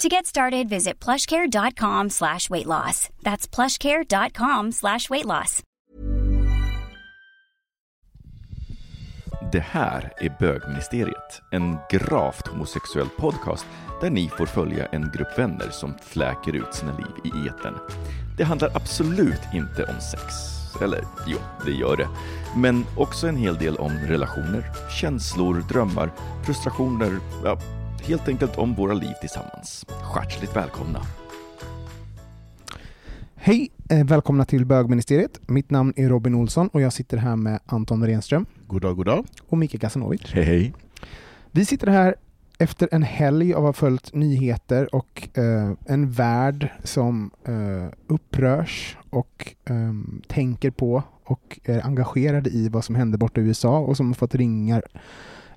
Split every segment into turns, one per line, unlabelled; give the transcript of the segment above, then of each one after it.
To get started, visit plushcare.com slash weight loss. That's plushcare.com slash weight loss.
Det här är Bögministeriet, en gravt homosexuell podcast där ni får följa en grupp vänner som fläker ut sina liv i eten. Det handlar absolut inte om sex. Eller jo, det gör det. Men också en hel del om relationer, känslor, drömmar, frustrationer, ja, helt enkelt om våra liv tillsammans. Hjärtligt välkomna!
Hej! Eh, välkomna till Bögministeriet. Mitt namn är Robin Olsson och jag sitter här med Anton Renström.
God dag, god dag.
Och Mikael Kasanovic.
Hej hej!
Vi sitter här efter en helg av att ha följt nyheter och eh, en värld som eh, upprörs och eh, tänker på och är engagerade i vad som händer borta i USA och som har fått ringar,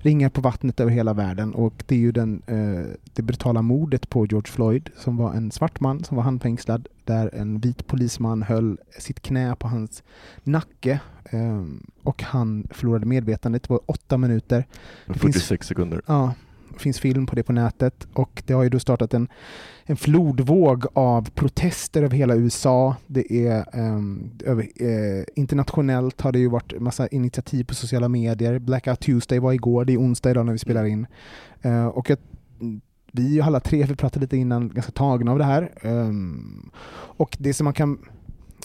ringar på vattnet över hela världen. Och det är ju den, eh, det brutala mordet på George Floyd som var en svart man som var handfängslad där en vit polisman höll sitt knä på hans nacke eh, och han förlorade medvetandet. Det var åtta minuter. Det finns-
46 sekunder.
Ja, finns film på det på nätet och det har ju då startat en, en flodvåg av protester över hela USA. Det är ehm, över, eh, internationellt har det ju varit massa initiativ på sociala medier. Blackout Tuesday var igår, det är onsdag idag när vi spelar in. Eh, och jag, vi är alla tre, vi pratade lite innan, ganska tagna av det här. Ehm, och det som man kan,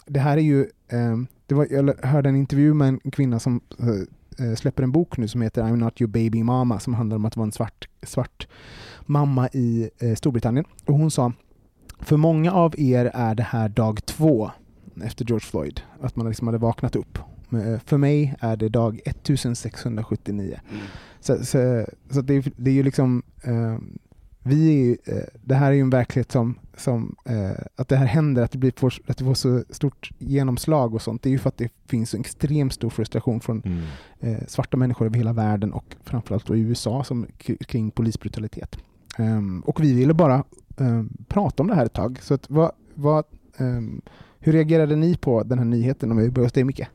det här är ju, ehm, det var, jag hörde en intervju med en kvinna som eh, släpper en bok nu som heter I'm not your baby mama som handlar om att vara en svart, svart mamma i eh, Storbritannien. Och hon sa, för många av er är det här dag två efter George Floyd, att man liksom hade vaknat upp. Men, eh, för mig är det dag 1679.
Mm.
Så, så, så det, är, det är ju liksom, eh, vi är ju, eh, det här är ju en verklighet som, som eh, att det här händer, att det, blir, får, att det får så stort genomslag och sånt, det är ju för att det finns en extremt stor frustration från
Mm.
eh, svarta människor över hela världen och framförallt då i USA som, kring polisbrutalitet. Ehm, och vi ville bara ehm, prata om det här ett tag. Så att, vad, vad, ehm, hur reagerade ni på den här nyheten? Om vi börjar hos dig Micke?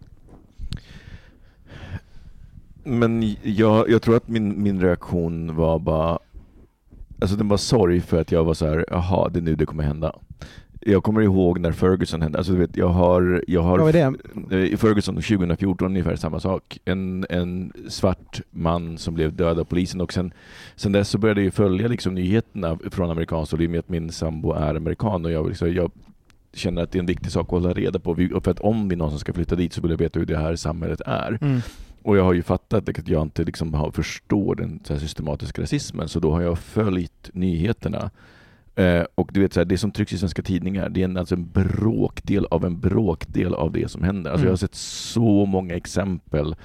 Men jag, jag tror att min, min reaktion var bara, alltså den var sorg för att jag var så här, jaha, det är nu det kommer hända. Jag kommer ihåg när Ferguson hände, alltså du vet, jag har, jag har
Vad är det?
Eh, I Ferguson 2014 ungefär samma sak. En, en svart man som blev dödad av polisen och sen, sen dess så började jag följa liksom nyheterna från amerikanskt håll i och med att min sambo är amerikan och jag, liksom, jag känner att det är en viktig sak att hålla reda på. För att om vi någonsin ska flytta dit så vill jag veta hur det här samhället är.
Mm.
Och jag har ju fattat att jag inte liksom har, förstår den systematiska rasismen, så då har jag följt nyheterna. Eh, och du vet, så här, det som trycks i svenska tidningar, det är en, alltså en bråkdel av en bråkdel av det som händer. Alltså
Mm.
Jag har sett så många exempel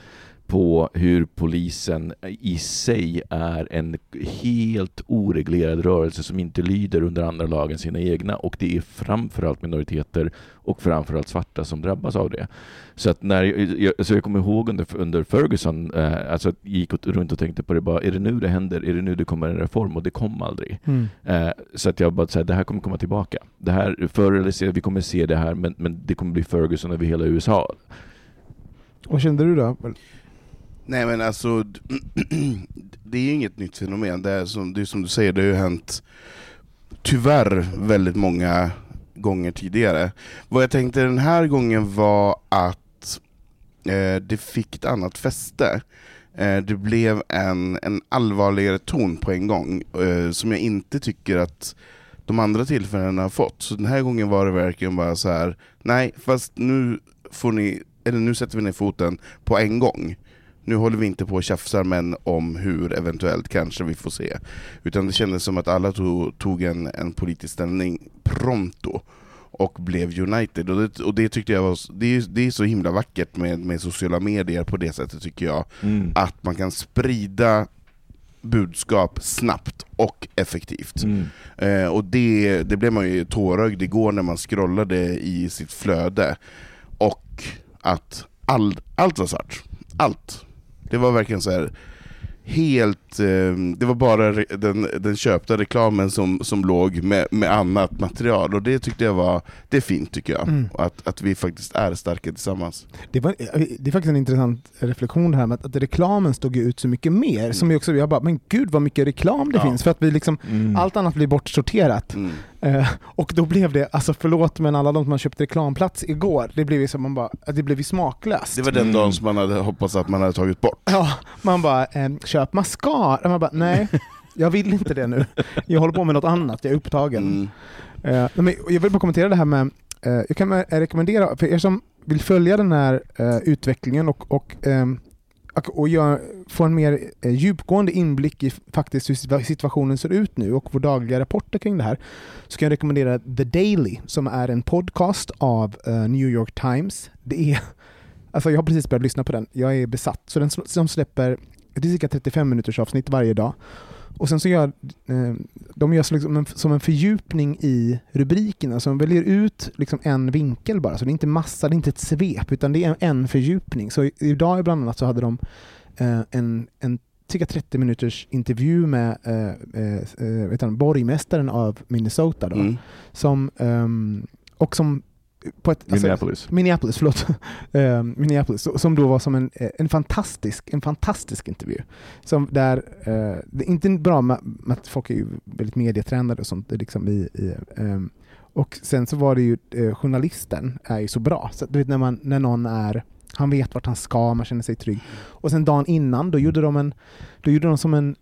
på hur polisen i sig är en helt oreglerad rörelse som inte lyder under andra lagen sina egna och det är framförallt minoriteter och framförallt svarta som drabbas av det. Så att när jag, så jag kommer ihåg under, under Ferguson, eh, alltså gick och- runt och tänkte på det bara, är det nu det händer? Är det nu det kommer en reform? Och det kom aldrig.
Mm.
Eh, så att jag bara säger det här kommer komma tillbaka. Det här, förr eller senare, vi kommer se det här, men, men det kommer bli Ferguson över hela USA.
Vad kände du då?
Nej men alltså, det är ju inget nytt fenomen. Det är som, det är som du säger, det har ju hänt tyvärr väldigt många gånger tidigare. Vad jag tänkte den här gången var att eh, det fick ett annat fäste. Eh, det blev en, en allvarligare ton på en gång, eh, som jag inte tycker att de andra tillfällena har fått. Så den här gången var det verkligen bara så här. nej fast nu får ni, eller nu sätter vi ner foten på en gång. Nu håller vi inte på och tjafsar men om hur eventuellt kanske vi får se. Utan det kändes som att alla tog, tog en, en politisk ställning pronto och blev United. Och det, och det tyckte jag var, det är, det är så himla vackert med, med sociala medier på det sättet tycker jag.
Mm.
Att man kan sprida budskap snabbt och effektivt.
Mm.
Eh, och det, det blev man ju tårögd igår när man scrollade i sitt flöde. Och att all, allt var svart. Allt. Det var verkligen så här helt... Eh, det var bara den, den köpta reklamen som, som låg med, med annat material. Och det tyckte jag var... Det är fint tycker jag.
Mm.
Att, att vi faktiskt är starka tillsammans.
Det, var, det är faktiskt en intressant reflektion det här med att, att reklamen stod ut så mycket mer. Som jag också, jag bara, men gud vad mycket reklam det
Ja.
finns. För att vi liksom,
Mm.
allt annat blir bortsorterat. Eh, och då blev det, alltså förlåt men alla de som har köpt reklamplats igår, det blev ju som man bara, att det blev ju smaklöst.
Det var den
Mm.
dagen som man hade hoppats att man hade tagit bort.
Ja, man bara, eh, köp mascara. Man bara, nej, jag vill inte det nu. Jag håller på med något annat, jag är upptagen.
Mm.
Eh, men jag vill bara kommentera det här med, eh, jag kan eh, rekommendera, för er som vill följa den här eh, utvecklingen och, och, ehm, och, gör, få en mer eh, djupgående inblick i faktiskt hur situationen ser ut nu och vår dagliga rapporter kring det här, så kan jag rekommendera The Daily som är en podcast av eh, New York Times. Det är, alltså jag har precis börjat lyssna på den, jag är besatt. Så den de släpper det är cirka 35 minuters avsnitt varje dag. Och sen så gör eh, de gör så liksom en, som en fördjupning i rubrikerna, så de väljer ut liksom en vinkel bara. Så det är inte massa, det är inte ett svep, utan det är en fördjupning. Så idag bland annat så hade de eh, en, en cirka 30 minuters intervju med eh, eh, eh, han, borgmästaren av Minnesota. Då,
Mm.
som, ehm, och som på ett, alltså,
Minneapolis.
Minneapolis, förlåt. Eh, Minneapolis, som då var som en, eh, en, fantastisk, en fantastisk intervju. Som där, eh, det är inte bra med, med att folk är ju väldigt medietränade och sånt. Liksom i, i, ehm, och sen så var det ju, eh, journalisten är ju så bra. Så du vet när, man, när någon är, han vet vart han ska, man känner sig trygg. Och sen dagen innan, då gjorde de, en, då gjorde de som en,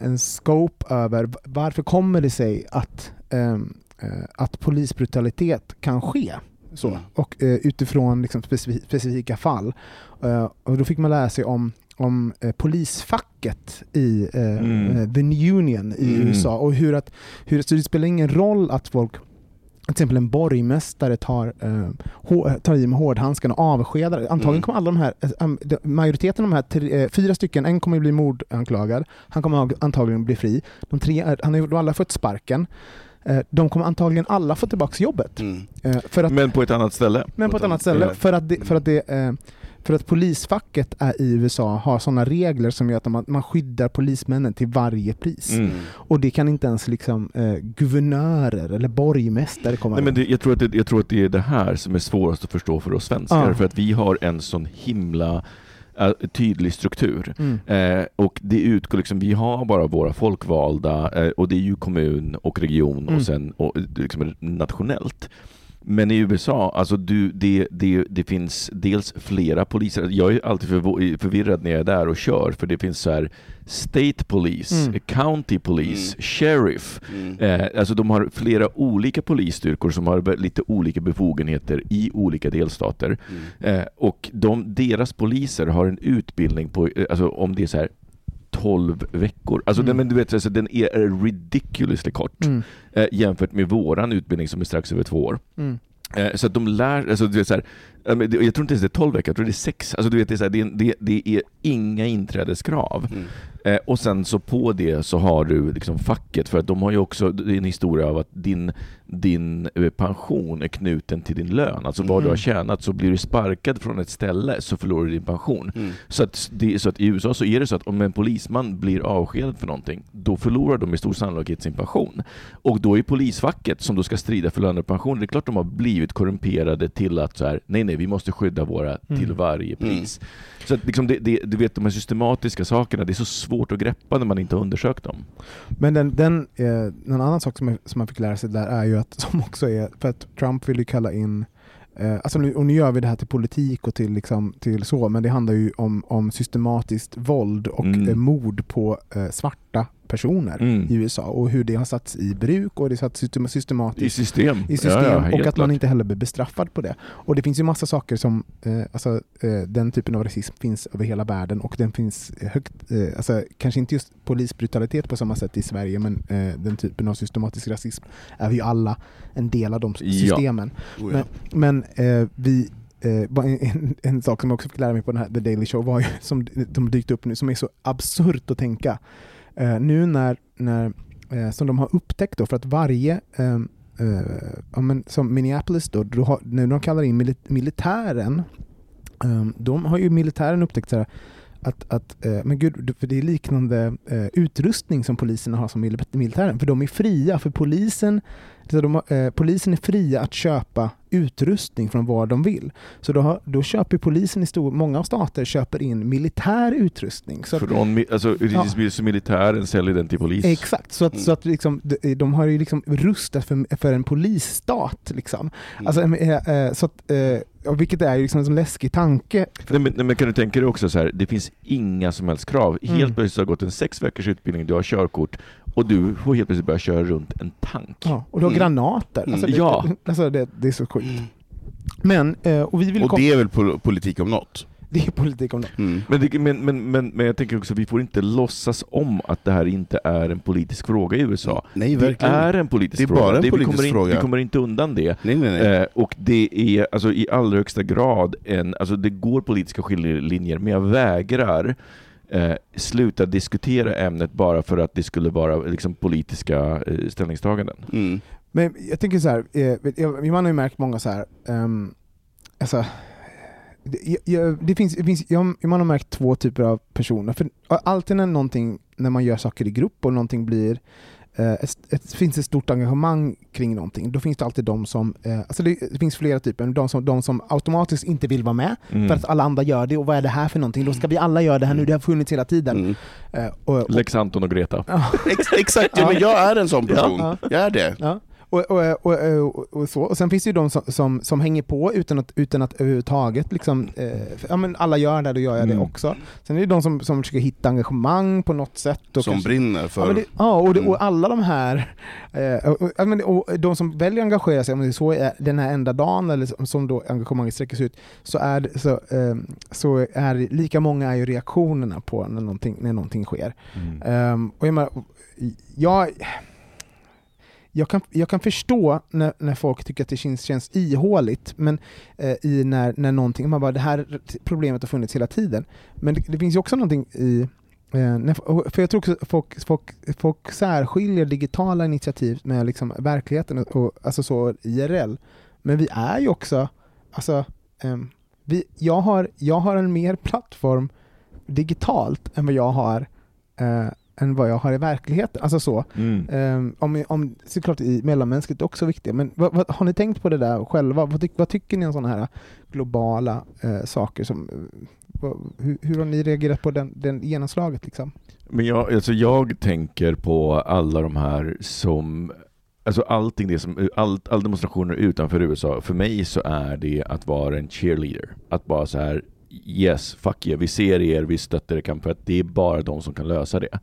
en scope över varför kommer det sig att, ehm, eh, att polisbrutalitet kan ske. Så.
Mm.
Och eh, utifrån liksom specifi- specifika fall. Eh, och då fick man lära sig om, om eh, polisfacket i eh,
Mm.
eh, The Union i
Mm.
USA. Och hur att, hur, så det spelar ingen roll att folk till exempel en borgmästare tar, eh, tar i med hårdhandskarna och avskedar. Antagligen
Mm.
kommer alla de här, eh, de- majoriteten av de här, tre, eh, fyra stycken, en kommer bli mordanklagad, han kommer ag- antagligen bli fri. De tre, han har ju alla fått sparken. Eh, de kommer antagligen alla få tillbaka jobbet.
Mm.
Eh, för att,
Men på ett annat ställe.
men på ett annat ställe. För att, det, för, att det, för att polisfacket är i USA har sådana regler som gör att man, man skyddar polismännen till varje pris.
Mm.
Och det kan inte ens liksom, eh, guvernörer eller borgmästare komma
Nej, men det, jag, tror att det, jag tror att det är det här som är svårast att förstå för oss svenskar.
Ja.
För att vi har en sån himla eh, tydlig struktur.
Mm.
Eh, och det utgår liksom, vi har bara våra folkvalda eh, och det är ju kommun och region
Mm.
och sen och, eh, liksom nationellt. Men i USA, alltså du, det, det, det finns dels flera poliser. Jag är alltid förvirrad när jag är där och kör för det finns så här State Police,
Mm.
County Police,
Mm.
Sheriff.
Mm.
Eh, alltså de har flera olika polisstyrkor som har lite olika befogenheter i olika delstater.
Mm.
Eh, och de, deras poliser har en utbildning på, eh, alltså om det är så här 12 veckor. Alltså
Mm.
den, men du vet, alltså, den är ridiculously kort
Mm.
eh, jämfört med våran utbildning som är strax över två år.
Mm.
Eh, så att de lär, alltså du vet så här, jag tror inte ens det är 12 veckor, jag tror det är sex. Alltså du vet, det är, så här, det, det, det är inga inträdeskrav.
Mm.
Eh, och sen så på det så har du liksom facket, för att de har ju också en historia av att din, din eh, pension är knuten till din lön. Alltså vad du
Mm.
har tjänat, så blir du sparkad från ett ställe så förlorar du din pension.
Mm.
Så att, det, så att i USA så är det så att om en polisman blir avskedad för någonting, då förlorar de med stor sannolikhet sin pension. Och då är polisfacket, som då ska strida för löner och pension, det är klart de har blivit korrumperade till att så här, nej nej, vi måste skydda våra
Mm.
till varje
Mm.
pris. Så att liksom det, det, du vet, de här systematiska sakerna, det är så svårt att greppa när man inte har undersökt dem.
Men den, den, eh, en annan sak som, som man fick lära sig där är ju att, som också är, för att Trump vill ju kalla in Eh, alltså nu, och nu gör vi det här till politik och till, liksom, till så, men det handlar ju om, om systematiskt våld och
Mm.
eh, mord på eh, svarta personer
Mm.
i USA och hur det har satts i bruk och det satts system-
I
systematiskt
system.
i system
Ja, ja,
och att man inte heller blir bestraffad på det. Och det finns ju massa saker som, eh, alltså eh, den typen av rasism finns över hela världen och den finns högt, eh, alltså kanske inte just polisbrutalitet på samma sätt i Sverige men eh, den typen av systematisk rasism är vi ju alla en del av de
Ja.
systemen.
Oh, ja.
Men eh, vi eh, bara en, en, en sak som jag också fick lära mig på den här The Daily Show var ju, som de dykt upp nu, som är så absurt att tänka. Eh, nu när, när eh, som de har upptäckt då, för att varje eh, eh, ja, men som Minneapolis då, då har, när de kallar in militären, eh, de har ju militären upptäckt så här, att, att eh, men gud, för det är liknande eh, utrustning som polisen har som militären, för de är fria, för polisen de, eh, polisen är fria att köpa utrustning från vad de vill. Så då, har, då köper polisen i stor, många stater köper in militär utrustning. Så
Från, alltså,
Ja.
militären säljer den till polis.
Exakt, så att,
Mm.
så att liksom, de, de har ju liksom rustat för, för en polisstat. Liksom.
Mm.
Alltså, eh, eh, så att, och vilket är ju liksom en läskig tanke.
Nej, men, nej, men kan du tänka dig också så här, det finns inga som helst krav.
Mm.
Helt plötsligt har gått en sex veckors utbildning, du har körkort och du får helt plötsligt börja köra runt en tank.
Ja, och du har
Mm.
granater. Alltså, det,
Ja.
alltså, det, det är så sjukt. Men, eh, och vi vill
Och det är väl pol- politik om något?
Det är politik om det.
Mm.
Men, det, men, men, men, men jag tänker också, vi får inte låtsas om att det här inte är en politisk fråga i USA.
Nej,
Det
verkligen.
är en politisk
Det är
fråga.
bara en
vi,
politisk
kommer in,
fråga.
vi kommer inte undan det.
Nej, nej, nej.
Eh, och det är alltså, i allra högsta grad en, alltså det går politiska skiljelinjer, men jag vägrar eh, sluta diskutera ämnet bara för att det skulle vara liksom, politiska eh, ställningstaganden.
Mm.
Men jag tänker så här, eh, man har ju märkt många så här, ehm, alltså, det, jag- det finns, det finns, jag, man har märkt två typer av personer. För alltid när någonting, när man gör saker i grupp och någonting blir eh, ett, ett, finns ett stort engagemang kring någonting, då finns det alltid de som, eh, alltså det, det finns flera typer, de som, de som automatiskt inte vill vara med
Mm.
för att alla andra gör det och vad är det här för någonting? Då ska vi alla göra det här nu, det har funnits hela tiden.
Mm.
Eh, och, och,
Lex Anton och Greta.
ja.
Ex- exakt, ja, men jag är en sån person.
Ja.
Jag är det.
Och, och, och, och, så. och sen finns det ju de som, som, som hänger på utan att, utan att överhuvudtaget liksom, eh, ja, men alla gör det, då gör jag det
Mm.
också. Sen är det de som, som försöker hitta engagemang på något sätt. Och
Som
kanske-
brinner för...
Ja, det, ja och, det,
Mm.
och alla de här, eh, och, de som väljer att engagera sig, om det är så den här enda dagen, eller som, som då engagemanget sträcker sig ut, så är, det- så, eh, så är det- lika många är ju reaktionerna på när någonting, när någonting sker.
Mm.
Ehm, och jag, menar, jag, jag, kan, jag kan förstå när, när folk tycker att det känns, känns ihåligt, men eh, i när, när någonting, man bara det här problemet har funnits hela tiden. Men det, det finns ju också någonting i eh, när, för jag tror också att folk, folk, folk särskiljer digitala initiativ med liksom verkligheten, och, och, alltså så IRL. Men vi är ju också, alltså, ehm, vi, jag, har, jag har en mer plattform digitalt än vad jag har eh, än vad jag har i verkligheten. Alltså så.
Mm.
Um, om, om, såklart i mellanmänskligt också viktigt, men vad, vad, har ni tänkt på det där själva? Vad, tyck, vad tycker ni om sådana här globala eh, saker? Som, eh, vad, hur, hur har ni reagerat på den, den genomslaget? Liksom?
Men jag, alltså jag tänker på alla de här som Alltså allting det som, all, all demonstrationer utanför USA, för mig så är det att vara en cheerleader. Att bara så här, yes, fuck yeah, vi ser er, vi stöttar er kamp, för att det är bara de som kan lösa det.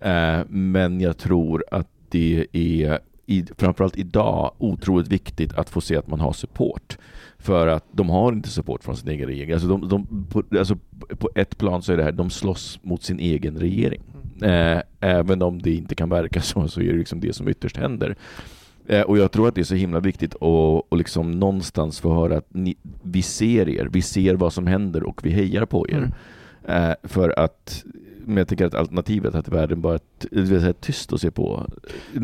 Eh, men jag tror att det är, i, framförallt idag, otroligt viktigt att få se att man har support. För att de har inte support från sin egen regering. Alltså, de, de, på, alltså på ett plan så är det här, de slåss mot sin egen regering. Eh, även om det inte kan verka så, så är det liksom det som ytterst händer. Eh, och jag tror att det är så himla viktigt att och liksom någonstans få höra att ni, vi ser er, vi ser vad som händer och vi hejar på er.
Mm.
Eh, för att, men jag tycker att alternativet att världen bara det vill säga, tyst och se på.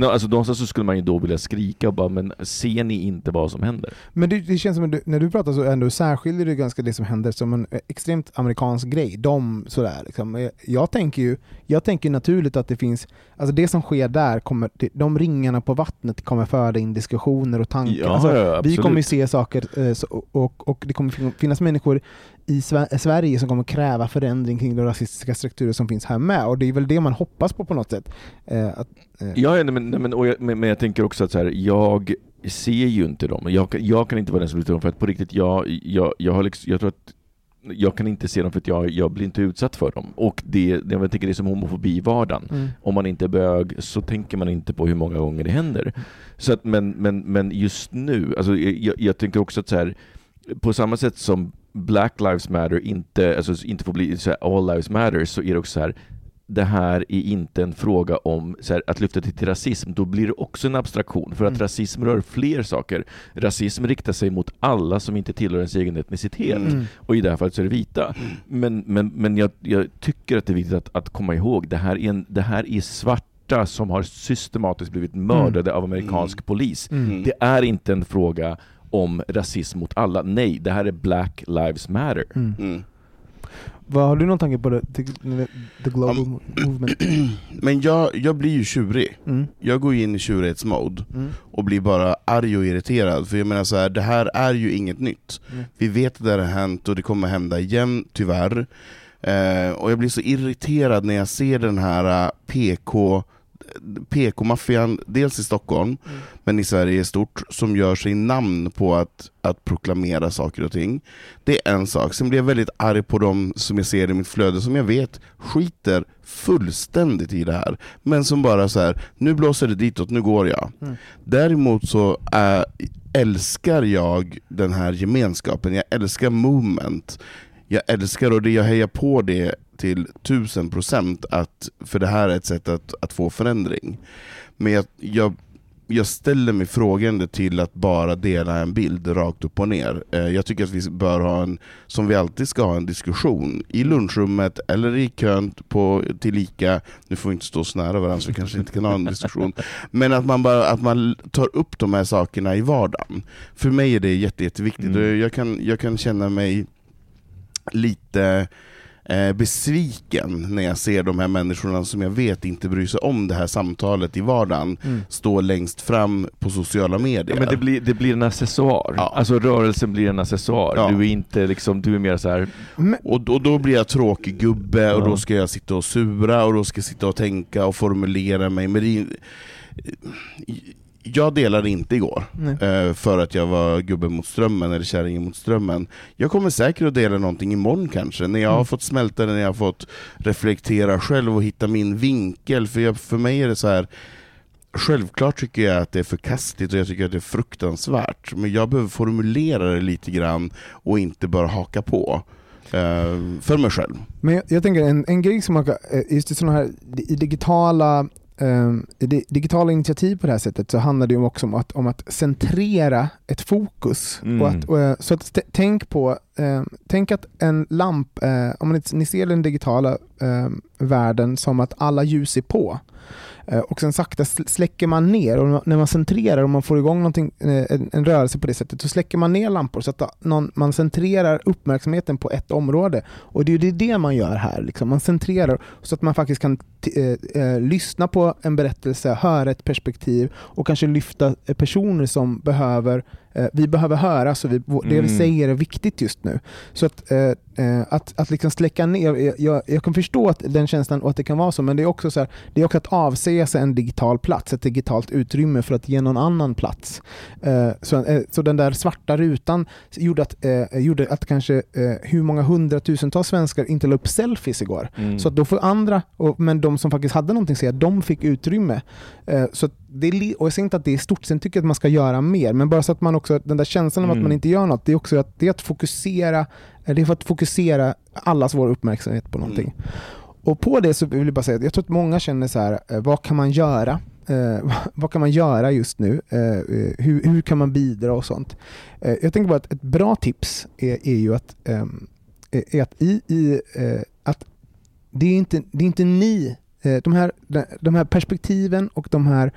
Alltså någonstans så skulle man ju då vilja skrika och bara, men ser ni inte vad som händer?
Men det, det känns som att du, när du pratar så ändå särskiljer du ganska det som händer som en extremt amerikansk grej. De sådär liksom. Jag tänker ju jag tänker naturligt att det finns, alltså det som sker där, kommer, de ringarna på vattnet kommer föra in diskussioner och tankar.
Ja,
alltså,
ja,
vi kommer ju se saker eh, så, och, och det kommer fin- finnas människor i Sve- Sverige som kommer kräva förändring kring de rasistiska strukturer som finns här med och det är väl det man hoppas på på något sätt. Eh, att, eh,
Ja, men, men, jag, men, men jag tänker också att så här, jag ser ju inte dem. Jag, kan- jag kan inte vara den som lyfter dem för att på riktigt, jag, jag, jag, har liksom, jag tror att jag kan inte se dem för att jag, jag blir inte utsatt för dem. Och det, det jag tycker det är som homofobi i vardagen.
Mm.
Om man inte är bög så tänker man inte på hur många gånger det händer. Så att, men, men, men just nu, alltså, jag, jag tänker också att så här, på samma sätt som Black Lives Matter inte, alltså, inte får bli så här, All Lives Matter, så är det också så här det här är inte en fråga om här, att lyfta det till rasism, då blir det också en abstraktion. För att
Mm.
rasism rör fler saker. Rasism riktar sig mot alla som inte tillhör ens egen etnicitet.
Mm.
Och i det här fallet så är det vita. Men, men, men jag, jag tycker att det är viktigt att, att komma ihåg, det här är, en, det här är svarta som har systematiskt blivit mördade av amerikansk
Mm.
polis.
Mm.
Det är inte en fråga om rasism mot alla. Nej, det här är Black Lives Matter.
Mm.
Mm.
Vad har du någon tanke på det, the, the global
Um,
movement?
Men jag, jag blir ju tjurig.
Mm.
Jag går in i tjurighetsmode
Mm.
och blir bara arg och irriterad. För jag menar så här, det här är ju inget nytt.
Mm.
Vi vet att det här har hänt och det kommer hända igen, tyvärr. Eh, och jag blir så irriterad när jag ser den här eh, PK PK-maffian, dels i Stockholm,
Mm.
men i Sverige i stort, som gör sig namn på att, att proklamera saker och ting. Det är en sak. Sen blir jag väldigt arg på dem som jag ser i mitt flöde, som jag vet skiter fullständigt i det här. Men som bara så här, nu blåser det ditåt, nu går jag.
Mm.
Däremot så är, älskar jag den här gemenskapen, jag älskar movement. Jag älskar, och det jag hejar på det till tusen procent, att- för det här är ett sätt att, att få förändring. Men jag, jag, jag ställer mig frågande till att bara dela en bild rakt upp och ner. Eh, Jag tycker att vi bör ha en, som vi alltid ska ha, en diskussion i lunchrummet eller i kön på, till Ica. Nu får vi inte stå så nära varandra så vi kanske inte kan ha en diskussion. Men att man, bara, att man tar upp de här sakerna i vardagen. För mig är det jätte, jätteviktigt.
Mm.
Jag, kan, jag kan känna mig lite eh, besviken när jag ser de här människorna som jag vet inte bryr sig om det här samtalet i vardagen
Mm.
stå längst fram på sociala medier.
Ja, men det blir, det blir en accessoar.
Ja.
Alltså rörelsen blir en accessoar.
Ja.
Du är inte liksom, du är mer så här.
Men,
och, då, då blir jag tråkig gubbe, och
Ja.
då ska jag sitta och sura, och då ska jag sitta och tänka och formulera mig. Men det, är- jag delade inte igår,
nej.
eh, för att jag var gubbe mot strömmen, eller kärringen mot strömmen. Jag kommer säkert att dela någonting imorgon kanske, när jag har
Mm.
fått smälta det, när jag har fått reflektera själv och hitta min vinkel. För, jag, för mig är det så här. Självklart tycker jag att det är förkastligt och jag tycker att det är fruktansvärt, men jag behöver formulera det lite grann och inte bara haka på. eh, för mig själv.
Men jag, jag tänker en, en grej som man kan, eh, just i sådana här i digitala i di- digitala initiativ på det här sättet så handlar det också om att, om att centrera ett fokus.
Mm.
Och att, och, eh, så att tänk på, eh, tänk att en lamp, eh, om ni, ni ser den digitala eh, världen som att alla ljus är på. Eh, och sen sakta släcker man ner och när man centrerar och man får igång eh, en, en rörelse på det sättet så släcker man ner lampor så att någon, man centrerar uppmärksamheten på ett område. Och det är det, det man gör här, liksom. man centrerar så att man faktiskt kan t- eh, eh, lyssna på en berättelse, höra ett perspektiv och kanske lyfta personer som behöver vi behöver höra, så vi, det vi
Mm.
säger är viktigt just nu. Så att, eh, eh, att, att liksom släcka ner, jag, jag, jag kan förstå att den känslan och att det kan vara så, men det är också, så här, det är också att avsäga sig en digital plats, ett digitalt utrymme för att ge någon annan plats. Eh, så, eh, så den där svarta rutan gjorde att, eh, gjorde att kanske eh, hur många hundratusentals svenskar inte la upp selfies igår.
Mm.
Så att då får andra, och, men de som faktiskt hade någonting att säga, de fick utrymme. Eh, så är, och jag säger inte att det är stort, sen tycker jag att man ska göra mer, men bara så att man också, den där känslan av att
Mm.
man inte gör något, det är också att, det är att fokusera, eh, det är för att fokusera allas vår uppmärksamhet på någonting. Och på det så vill jag bara säga att jag tror att många känner så här, eh, vad kan man göra? Eh, vad kan man göra just nu? Eh, eh, hur, hur kan man bidra och sånt? Eh, jag tänker bara att ett bra tips är, är ju att, ehm, är är att i, i eh, att det är inte, det är inte ni, eh, Eh, de här, de här perspektiven och de här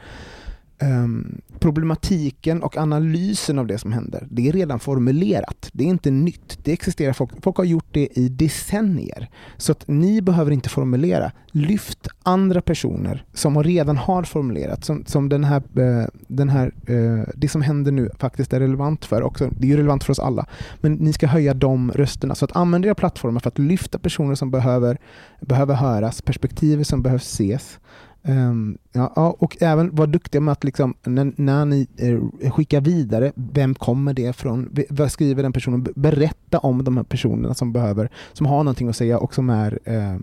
um, problematiken och analysen av det som händer, det är redan formulerat. Det är inte nytt. Det existerar folk. Folk har gjort det i decennier. Så att ni behöver inte formulera. Lyft andra personer som redan har formulerat, som, som den här, eh, den här, eh, det som händer nu faktiskt är relevant för också. Det är ju relevant för oss alla. Men ni ska höja de rösterna. Så att använd era plattformar för att lyfta personer som behöver, behöver höras, perspektiv som behövs ses. Um, ja, och även var duktiga med att liksom, när, när ni eh, skickar vidare, vem kommer det från? Vad skriver den personen? Berätta om de här personerna som behöver, som har någonting att säga och som är eh,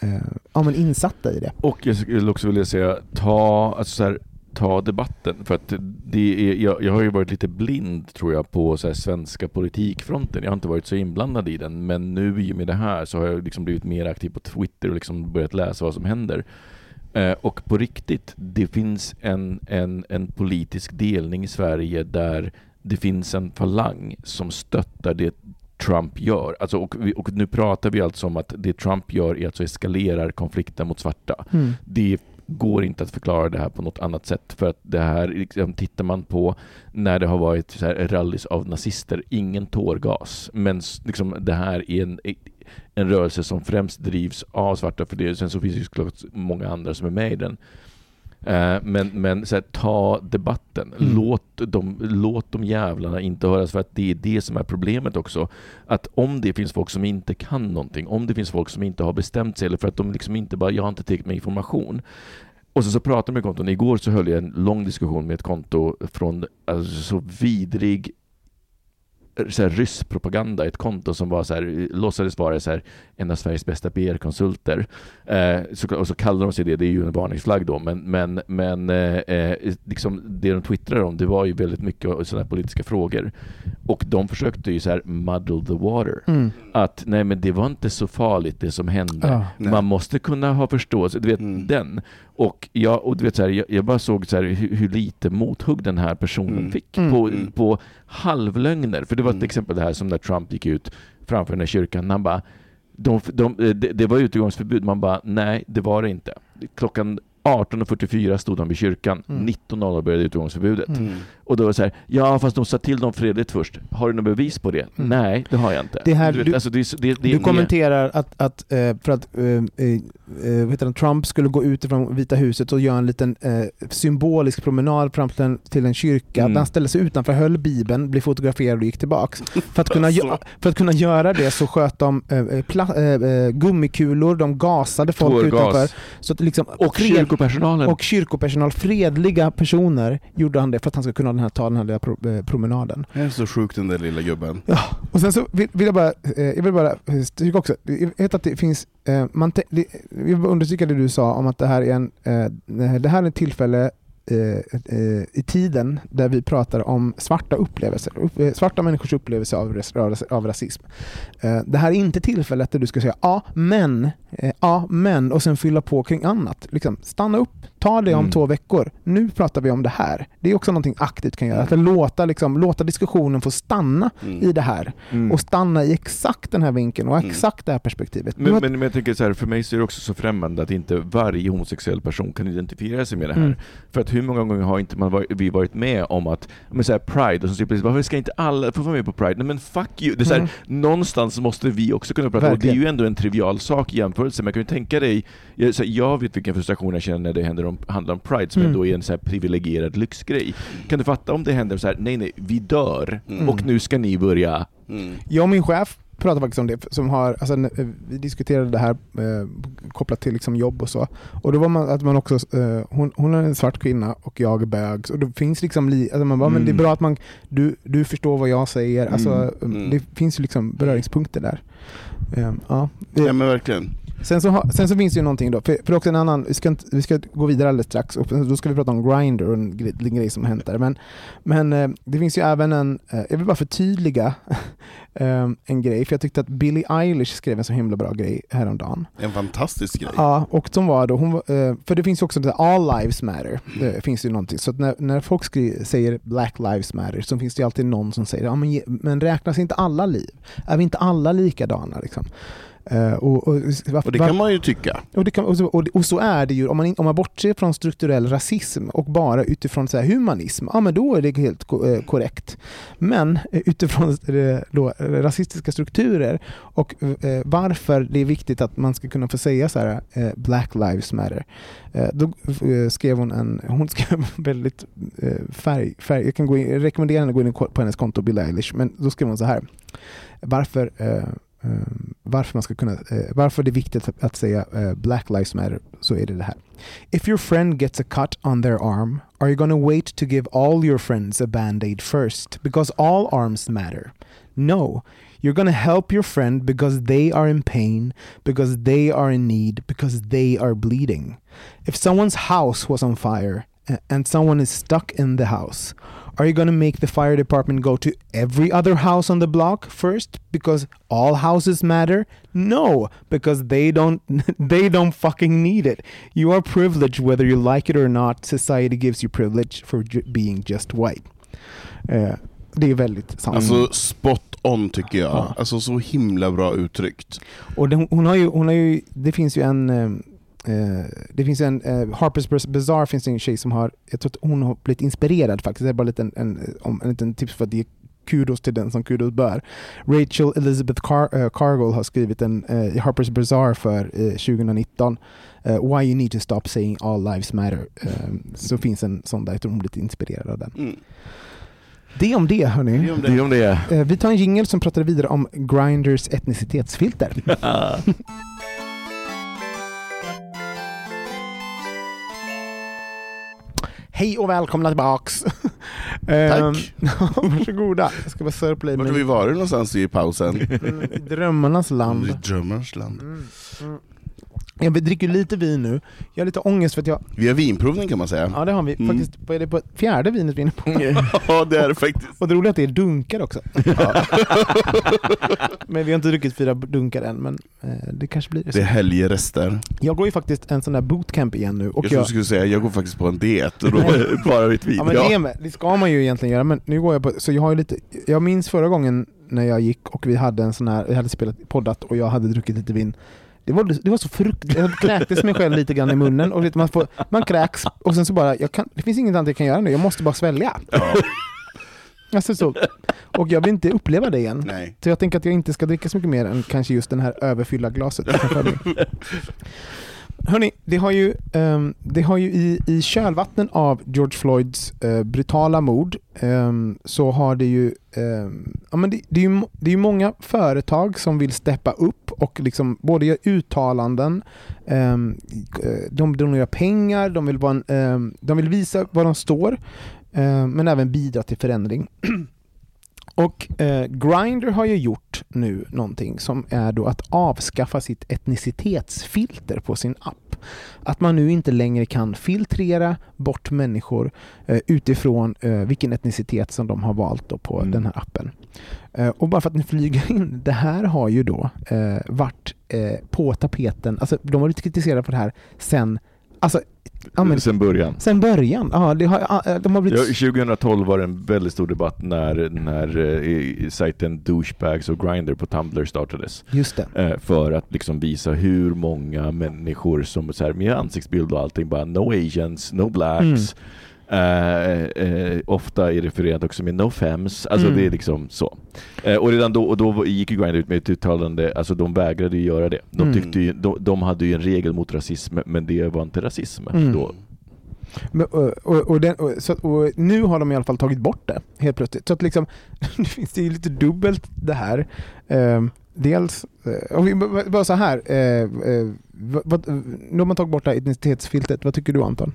eh, ja, men insatta i det.
Och jag skulle också vilja säga, ta, alltså så här, ta debatten. För att det är, jag, jag har ju varit lite blind tror jag på så här, svenska politikfronten. Jag har inte varit så inblandad i den. Men nu i och med det här så har jag liksom blivit mer aktiv på Twitter och liksom börjat läsa vad som händer. Eh, och på riktigt, det finns en, en, en politisk delning i Sverige där det finns en falang som stöttar det Trump gör. Alltså, och, vi, och nu pratar vi alltså om att det Trump gör är alltså eskalerar konflikten mot svarta. Det går inte att förklara det här på något annat sätt för att det här, liksom, tittar man på när det har varit så här rallys av nazister, ingen tårgas, men liksom, det här är en, en rörelse som främst drivs av svarta, för det, sen så finns det ju såklart många andra som är med i den. Eh, Men, men så här, ta debatten.
Mm.
Låt, de, låt de jävlarna inte höras för att det är det som är problemet också. Att om det finns folk som inte kan någonting, om det finns folk som inte har bestämt sig eller för att de liksom inte bara, jag har inte tillräckligt med information. Och så, så pratar de med konton. Igår så höll jag en lång diskussion med ett konto från alltså, så vidrig så här, ett konto som var så här, låtsades vara så här, en av Sveriges bästa PR-konsulter. Eh, så, och så kallade de sig det, det är ju en varningsflagg då, men, men, men eh, eh, liksom det de twittrade om det var ju väldigt mycket sådana politiska frågor. Och de försökte ju så här muddle the water.
Mm.
Att nej men det var inte så farligt det som hände.
Nej.
Man måste kunna ha förståelse, du vet
Mm.
den. Och, jag, och du vet så här, jag, jag bara såg så här, hur, hur lite mothugg den här personen
Mm.
fick
Mm.
på,
Mm.
på halvlögner. För det var till
Mm.
exempel det här som när Trump gick ut framför den här kyrkan. Han bara, de, de, det, det var utegångsförbud. Man bara, nej det var det inte. Klockan 18.44 stod de vid kyrkan.
Mm.
19.00 började utegångsförbudet.
Mm.
Och då var det så här, ja fast de sa till dem fredligt först. Har du något bevis på det?
Mm.
Nej, det har jag inte.
Det här-
du vet, alltså, det, är så- det, det,
Du
det-
kommenterar att, att eh, för att eh, eh, eh, det, Trump skulle gå ut från Vita huset och göra en liten eh, symbolisk promenad fram till en, till en kyrka.
Mm.
Han ställde sig utanför, höll bibeln, blev fotograferad och gick tillbaks. För att kunna, för att kunna göra det så sköt de eh, gummikulor, de gasade folk
Tårgas.
utanför. Så att liksom,
Och kyrkopersonalen.
och kyrkopersonal, fredliga personer, gjorde han det för att han skulle kunna den här, ta den här lilla pro, eh, promenaden.
Det är så sjukt den där lilla gubben.
Ja, och sen så vill, vill jag bara, eh, jag vill bara eh, stryka också, jag vet att det finns, eh, man te, det, jag vill bara understryka det du sa om att det här är en, eh, det här är ett tillfälle Eh, eh, i tiden där vi pratar om svarta upplevelser, upp, eh, svarta människors upplevelse av, av rasism. Eh, det här är inte tillfället där du ska säga ja men, eh, ja men och sen fylla på kring annat. Liksom, stanna upp, ta det om
Mm.
två veckor. Nu pratar vi om det här. Det är också någonting aktivt kan göra, att låta, liksom, låta diskussionen få stanna
Mm.
i det här
Mm.
och stanna i exakt den här vinkeln och
Mm.
exakt det här perspektivet.
Men,
har-
men, men jag tänker så här, för mig så är det också så främmande att inte varje homosexuell person kan identifiera sig med det här.
Mm.
För att hur många gånger har inte man varit, vi varit med om att, men så här, Pride, och så precis, varför ska inte alla få vara med på Pride? Nej men fuck you! Det är så här,
Mm.
Någonstans måste vi också kunna prata, och det är ju ändå en trivial sak i jämförelse, men jag kan ju tänka dig, jag, så här, jag vet vilken frustration jag känner när det händer om, handlar om Pride, som
Mm.
ändå är en så här privilegierad lyxgrej. Kan du fatta om det händer så här, nej nej, vi dör,
Mm.
och nu ska ni börja
Mm.
Jag och min chef pratade faktiskt om det, som har, alltså, eh, vi diskuterade det här eh, kopplat till liksom jobb och så. Och då var man att man också, eh, hon, hon är en svart kvinna och jag är bög. Så det finns liksom, li, alltså man bara, men det är
Mm.
bra att man, du, du förstår vad jag säger. Alltså,
Mm.
Mm.
Det finns ju liksom beröringspunkter där. Eh, ja.
Ja men verkligen.
Sen så, ha, sen så finns det ju någonting då, för, för också en annan, vi ska, inte, vi ska gå vidare alldeles strax och då ska vi prata om Grindr och en, gre- en grej som hänt där. Men, men eh, det finns ju även en, eh, jag vill bara förtydliga eh, en grej, för jag tyckte att Billie Eilish skrev en så himla bra grej häromdagen.
En fantastisk grej.
Ja, och som var då, hon, för det finns ju också det All Lives Matter, det finns ju någonting. Så när, när folk skri, säger Black Lives Matter så finns det ju alltid någon som säger, ja men, men räknas inte alla liv? Är vi inte alla likadana liksom? Eh, och, och,
Och det kan man ju tycka.
och, kan, och, så, och, så är det ju, om man, om man bortser från strukturell rasism och bara utifrån så humanism, ja men då är det helt eh, korrekt. Men eh, utifrån då, rasistiska strukturer och varför det är viktigt att man ska kunna få säga så här Black Lives Matter. Då skrev hon en, hon skrev väldigt färg, färg, jag kan gå in, jag rekommenderar henne att gå in på hennes konto Bill Eilish, men då skrev hon så här. Varför Um, varför man ska kunna, uh, varför det är viktigt att, att säga uh, Black Lives Matter, så är det det här. If your friend gets a cut on their arm, are you gonna wait to give all your friends a band-aid first? Because all arms matter. No. You're gonna help your friend because they are in pain, because they are in need, because they are bleeding. If someone's house was on fire and someone is stuck in the house, are you gonna make the fire department go to every other house on the block first because all houses matter? No, because they don't they don't fucking need it. You are privileged whether you like it or not. Society gives you privilege for ju- being just white. Eh, det är väldigt sant.
Alltså spot on tycker jag.
Ja.
Alltså så himla bra uttryckt.
Och det, hon har ju, hon har ju, det finns ju en, eh, det finns en, eh, Harper's Bazaar finns det en tjej som har, jag tror att hon har blivit inspirerad faktiskt, det är bara en liten, en, om, en liten tips för att ge kudos till den som kudos bör. Rachel Elizabeth Car- eh, Cargill har skrivit en eh, i Harper's Bazaar för eh, 2019 eh, Why you need to stop saying all lives matter. Eh, så finns en sån där, jag tror hon blivit inspirerad av den.
Mm.
Det om det hörni.
Det är om
Det är om det.
Eh, vi tar en jingle som pratar vidare om Grinders etnicitetsfilter. Hej och välkomna tillbaks! Ehm, Varsågoda. Jag ska bara sörpla i
Vart har vi varit någonstans i pausen?
Mm, Drömmarnas land.
Drömmarnas land.
Mm, mm. Jag dricker lite vin nu. Jag har lite ångest för att jag...
Vi har vinprovning kan man säga.
Ja det har vi.
Mm.
Faktiskt, vad är det på fjärde vinet vi är inne på?
Ja det är det faktiskt.
Och det roliga är att det är dunkar också. men vi har inte druckit fyra dunkar än, men eh, det kanske blir det.
Det är helgerester.
Jag går ju faktiskt en sån där bootcamp igen nu. Och
Jag
jag,
skulle säga, jag går faktiskt på en diet. Och då,
Bara vitt vin.
ja, men det, med, det ska man ju egentligen göra, men nu går jag på... Så jag har lite... Jag minns förra gången när jag gick och vi hade en sån här... Vi hade spelat poddat och jag hade druckit lite vin. Det var, det var så fruktansvärt, jag kräktes mig själv lite grann i munnen och vet, man, får, man kräks och sen så bara, jag kan, det finns inget annat jag kan göra nu, jag måste bara svälja.
ja,
Alltså så, och jag vill inte uppleva det igen.
nej.
Så jag tänker att jag inte ska dricka så mycket mer än kanske just den här överfyllda glaset. Hörni, det har ju, um, det har ju i, i kölvattnen av George Floyds uh, brutala mord um, så har det ju, um, ja, men det, det, är ju det är ju många företag som vill steppa upp och liksom både göra uttalanden, ehm, eh, de donerar pengar, de vill, vara en, de vill visa var de står, men även bidra till förändring. Och eh, Grindr har ju gjort nu någonting som är då att avskaffa sitt etnicitetsfilter på sin app. Att man nu inte längre kan filtrera bort människor eh, utifrån eh, vilken etnicitet som de har valt på
Mm.
den här appen. Eh, och bara för att ni flyger in, det här har ju då eh, varit eh, på tapeten, alltså de har blivit kritiserade för det här sen, alltså, ja, men,
Sen början.
sen början. Ja, det har, ja, de har blivit...
Ja, 2012 var det en väldigt stor debatt när, när eh, sajten Douchebags och Grindr på Tumblr startades.
Just det.
Eh, för att liksom visa hur många människor som så här, med ansiktsbild och allting bara no asians, no blacks. Eh, ofta är refererat också med no fems, alltså
Mm.
det är liksom så. Eh, och redan då, och då gick ju Grindr ut med ett uttalande, alltså de vägrade ju göra det. De,
Mm.
tyckte ju, de, de hade ju en regel mot rasism, men det var inte rasism
Mm.
då.
Men, och, och, och, den, så, och nu har de i alla fall tagit bort det helt plötsligt. Så att liksom, nu finns det ju lite dubbelt det här. Ehm, dels, och vi, bara- så här. Eh, vad, nu har man tagit bort det här etnicitetsfiltret. Vad tycker du Anton?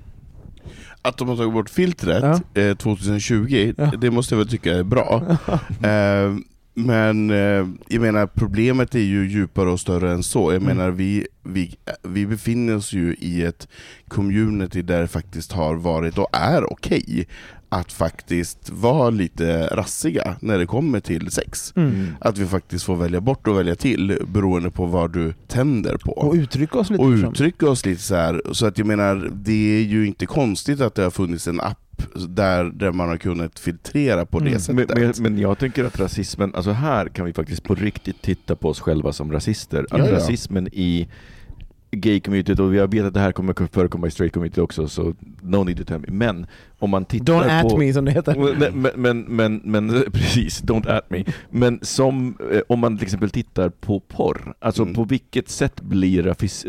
Att de har tagit bort filtret eh, 2020,
Ja.
det måste jag väl tycka är bra. Eh, men eh, jag menar problemet är ju djupare och större än så. Jag
Mm.
menar vi, vi, vi befinner oss ju i ett community där det faktiskt har varit och är okej att faktiskt vara lite rassiga när det kommer till sex.
Mm.
Att vi faktiskt får välja bort och välja till beroende på vad du tänder på.
Och uttrycka oss lite.
och
som-
uttrycka oss lite så här. Så att jag menar, det är ju inte konstigt att det har funnits en app där, där man har kunnat filtrera på
Mm.
det
Men,
sättet.
men, men jag tänker att rasismen, alltså här kan vi faktiskt på riktigt titta på oss själva som rasister. Att
Ja, ja.
rasismen i gay-communityt, och jag vet att det här kommer förekomma i straight-communityt också, så no need to tell me. Men om man tittar
Don't
på...
at me som det heter.
Men, men, men, men, precis, don't at me. Men som, eh, om man till exempel tittar på porr, alltså
Mm.
på vilket sätt blir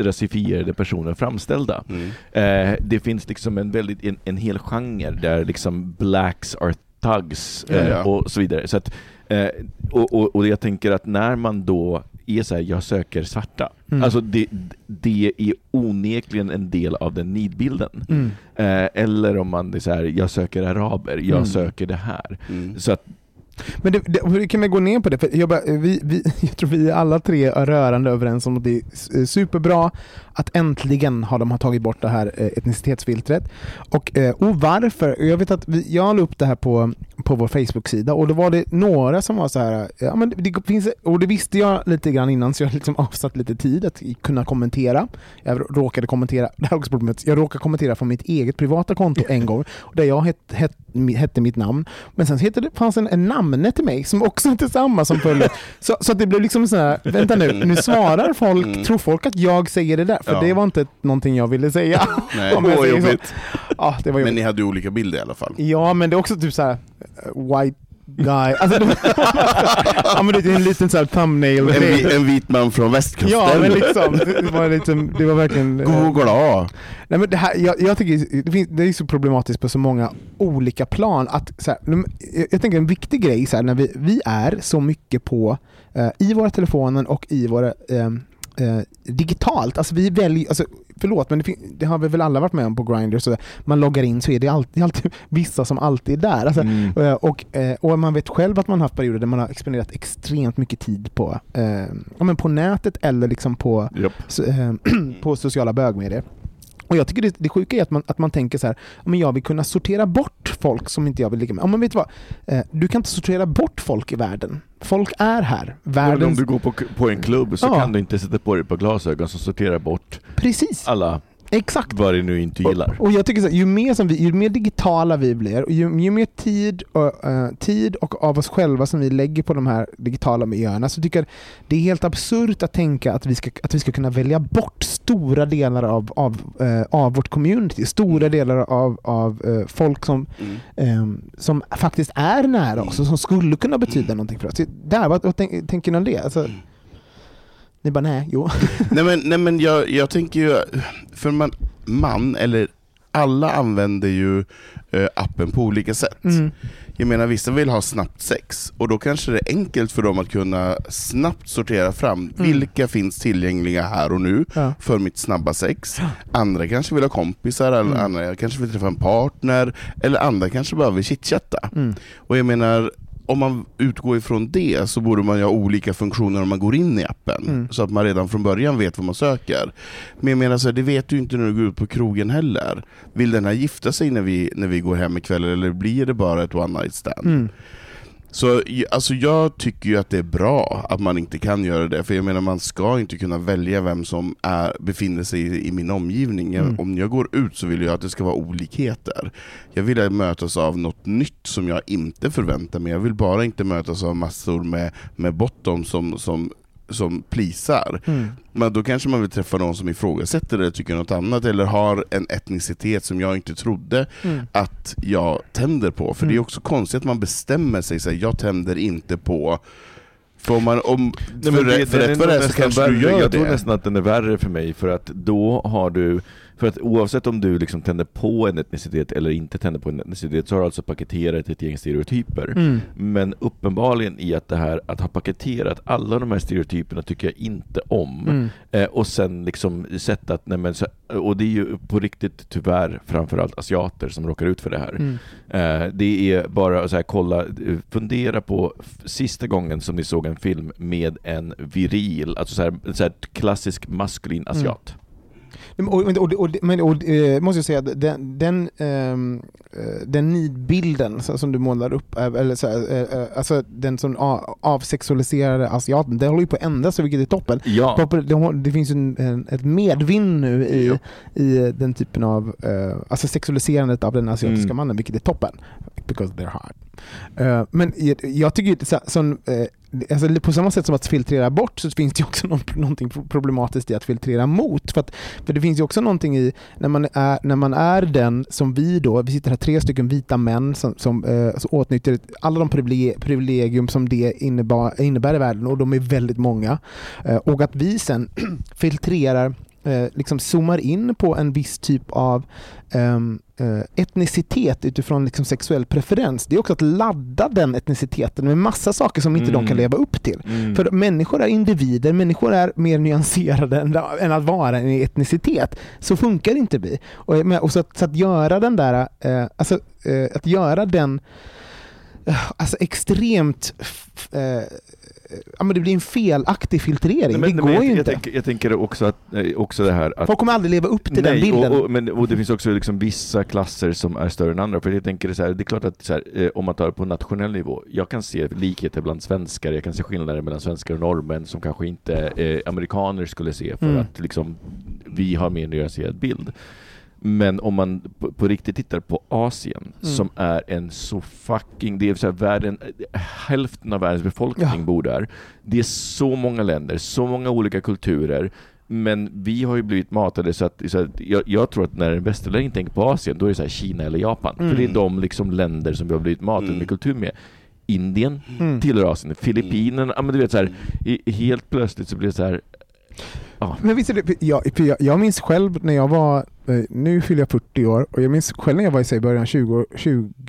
rasifierade personer framställda?
Mm.
Eh, det finns liksom en, väldigt, en, en hel genre där liksom blacks are thugs eh,
Ja, ja.
och så vidare. Så att, eh, och, och, och jag tänker att när man då är så här, jag söker svarta.
Mm.
Alltså det, det är onekligen en del av den nidbilden.
Mm.
Eh, eller om man är så här, jag söker araber, jag
Mm.
söker det här.
Mm.
Så att,
men det, det, hur kan vi gå ner på det? För jag, bara, eh, vi, vi, jag tror vi alla tre är rörande överens om att det är eh, superbra att äntligen har de har tagit bort det här eh, etnicitetsfiltret. Och, och varför? Jag vet att vi, jag la upp det här på, på vår Facebook-sida och då var det några som var så här, ja, men det finns, och det visste jag lite grann innan så jag har liksom avsatt lite tid att kunna kommentera. Jag råkade kommentera, det här är också problemet, jag råkade kommentera från mitt eget privata konto en gång där jag het, het, hette mitt namn. Men sen så heter det, fanns en, en namne till mig som också hette samma som följde. Så, så att det blev liksom så här, vänta nu, nu svarar folk,
Mm.
tror folk att jag säger det där? För
Ja.
det var inte någonting jag ville säga.
Nej.
Om så.
jobbigt.
Ja, det var
Men
jobbigt.
ni hade olika bilder i alla fall.
Ja, men det är också typ så här uh, white guy. Alltså, ja, men det är en liten så här thumbnail.
En, vi, en vit man från västkusten.
Ja, men liksom, det, var, liksom, det var verkligen... eh,
Googla!
Nej, men det, här, jag, jag tycker det, finns, det är så problematiskt på så många olika plan. Att, så här, jag, jag tänker en viktig grej, så här, när vi, vi är så mycket på eh, i våra telefoner och i våra eh, eh, digitalt. Alltså vi väljer, alltså, förlåt men det, det har vi väl alla varit med om på Grindr. Så man loggar in så är det alltid, alltid vissa som alltid är där. Alltså,
Mm.
Eh, Och, eh, och man vet själv att man har haft perioder där man har exponerat extremt mycket tid på, eh, ja, men på nätet eller liksom på,
Japp.
så, eh, på sociala bögmedier. Och jag tycker det, det sjuka är att man, att man tänker så här, "Ja, men jag vill kunna sortera bort folk som inte jag vill ligga med. Men vet du vad? Eh, du kan inte sortera bort folk i världen. Folk är här.
Men om
Världens...
du går på, på en klubb så
Ja.
kan du inte sätta på dig par glasögon som sorterar bort
Precis,
alla
exakt.
vad det nu inte gillar.
Och, och jag tycker så här, ju mer, som vi, ju mer digitala vi blir, och ju, ju mer tid och, eh, tid och av oss själva som vi lägger på de här digitala miljöerna, så tycker jag det är helt absurt att tänka att vi ska, att vi ska kunna välja bort stora delar av, av, eh, av vårt community, stora delar av, av eh, folk som,
Mm.
eh, som faktiskt är nära oss och som skulle kunna betyda någonting för oss. Där, vad, vad tänk, tänker ni om det? Alltså, ni bara nej, jo.
nej men, nej, men jag, jag tänker ju, för man, man, eller alla använder ju eh, appen på olika sätt.
Mm.
Jag menar vissa vill ha snabbt sex och då kanske det är enkelt för dem att kunna snabbt sortera fram vilka finns tillgängliga här och nu
Ja.
för mitt snabba sex. Andra kanske vill ha kompisar, eller
Mm.
andra kanske vill träffa en partner, eller andra kanske bara vill chitchatta.
Mm.
Och jag menar, om man utgår ifrån det så borde man ju ha olika funktioner om man går in i appen.
Mm.
Så att man redan från början vet vad man söker. Men jag menar, så här, det vet du inte när du går ut på krogen heller. Vill den här gifta sig när vi, när vi går hem ikväll eller blir det bara ett one night stand?
Mm.
Så alltså, jag tycker ju att det är bra att man inte kan göra det, för jag menar man ska inte kunna välja vem som är, befinner sig i, i min omgivning.
Mm.
Om jag går ut så vill jag att det ska vara olikheter. Jag vill mötas av något nytt som jag inte förväntar mig. Jag vill bara inte mötas av massor med, med bottom som, som, som plisar.
Mm.
Men då kanske man vill träffa någon som ifrågasätter det, eller tycker något annat, eller har en etnicitet som jag inte trodde
Mm.
att jag tänder på. För det är
Mm.
också konstigt att man bestämmer sig, så här, jag tänder inte på... För, om man, om,
Nej,
för, rätt- för rätt vad det är så
nästan
kanske du gör
Jag
det.
tror nästan att den är värre för mig, för att då har du för att oavsett om du liksom tänder på en etnicitet eller inte tänder på en etnicitet så har du alltså paketerat ett gäng stereotyper.
Mm.
Men uppenbarligen i att det här att ha paketerat alla de här stereotyperna tycker jag inte om.
Mm.
Eh, och sen liksom sett att, nej men så, och det är ju på riktigt tyvärr framförallt asiater som råkar ut för det här.
Mm.
Eh, det är bara att så här, kolla, fundera på sista gången som ni såg en film med en viril, alltså så här, så här klassisk maskulin asiat.
Men, Och, och, och, men, och, eh, måste jag säga, att den, den, ehm, eh, den nidbilden som du målar upp, eh, eller så, här, alltså den som avsexualiserade asiaten, det håller ju på att ändra sig vilket är toppen.
Ja,
Det, finns ju ett medvind nu i, i den typen av, alltså sexualiserandet av den asiatiska
Mm.
mannen, vilket är toppen. Because they're hard. Men jag, tycker ju så, som, alltså, på samma sätt som att filtrera bort så finns det också någonting problematiskt i att filtrera mot. För, att, för det finns ju också någonting i när man är, när man är den som vi då, vi sitter här tre stycken vita män som, som, eh, som åtnjuter alla de privilegium som det innebär, innebär i världen och de är väldigt många. Eh, och att vi sen filtrerar eh, liksom zoomar in på en viss typ av ehm, eh, etnicitet utifrån liksom sexuell preferens, det är också att ladda den etniciteten med massa saker som inte de kan
Mm.
leva upp till.
Mm.
För människor är individer, människor är mer nyanserade än, än att vara en etnicitet. Så funkar inte vi. Och, men- och så, att, så att göra den där, eh, alltså eh, att göra den eh, alltså extremt eh, Ja, men det blir en felaktig filtrering.
Nej, men-
det går
jag,
ju
jag,
inte.
tänker, jag tänker också, att, eh, också det här att
Folk kommer aldrig leva upp till den
Nej,
bilden.
Och, och, men, och det finns också liksom vissa klasser som är större än andra. För jag tänker så här, det är klart att här, eh, om man tar det på nationell nivå, jag kan se likheter bland svenskar, jag kan se skillnader mellan svenskar och norrmän som kanske inte eh, amerikaner skulle se för
Mm.
att liksom, vi har mer nyanserad bild. Men om man på, på riktigt tittar på Asien,
Mm.
som är en så fucking... Det är så här, världen, hälften av världens befolkning
Ja.
bor där. Det är så många länder, så många olika kulturer. Men vi har ju blivit matade så att, så att jag, jag tror att när en västerlänning tänker på Asien, då är det så här Kina eller Japan.
Mm.
För det är de liksom länder som vi har blivit matade
Mm.
med kultur med. Indien
Mm.
tillhör Asien, Filippinerna, ja men du vet så här, i, helt plötsligt så blir det så här Ja.
Men visst det, jag, jag, jag minns själv när jag var, eh, nu fyller jag 40 år, och jag minns själv när jag var i början 20,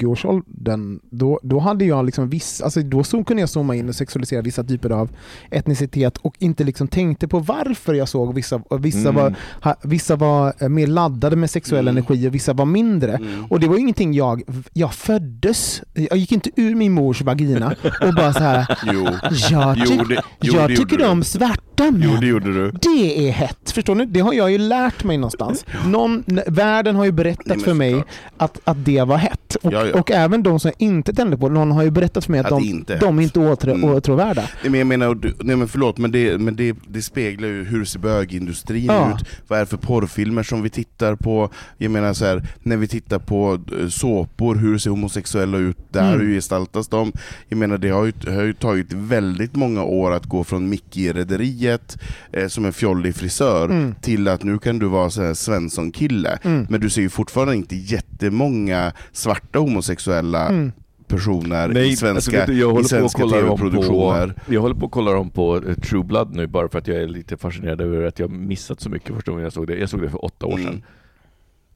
20-årsåldern, då, då hade jag liksom viss, alltså då så kunde jag zooma in och sexualisera vissa typer av etnicitet och inte liksom tänkte på varför jag såg vissa, och vissa,
Mm.
var, ha, vissa var eh, mer laddade med sexuell
Mm.
energi och vissa var mindre.
Mm.
Och det var ingenting jag, jag föddes, jag gick inte ur min mors vagina och bara så här.
Jo,
jag,
Jo,
tyck,
det- jo,
jag tycker om svarta män.
jo det gjorde du.
Det är hett, förstår ni? Det har jag ju lärt mig någonstans. Någon, världen har ju berättat
Nej,
för mig att, att det var hett. Och,
Ja, ja.
och även de som jag inte tände på, någon har ju berättat för mig att,
Att
de,
det inte
de är inte åtrå,
Mm.
åtråvärda.
Nej men jag menar, nej men förlåt, men det, men det, det speglar ju hur ser bögindustrin
Ja.
ut? Vad är det för porrfilmer som vi tittar på? Jag menar så här, när vi tittar på eh, såpor, hur ser homosexuella ut där?
Mm.
Hur gestaltas de? Jag menar det har ju, det har ju tagit väldigt många år att gå från Micke i Rederiet eh, som en fjollig frisör
Mm.
till att nu kan du vara så här Svensson-kille.
Mm.
Men du ser ju fortfarande inte jättemånga svarta homosexuella
Mm.
personer i
Nej,
svenska,
alltså, jag
i
håller på
svenska
att kolla dem
tv-produktioner.
på, jag håller på att kolla dem på eh, True Blood nu bara för att jag är lite fascinerad över att jag missat så mycket första gången jag såg det. Jag såg det för åtta år sedan.
Mm.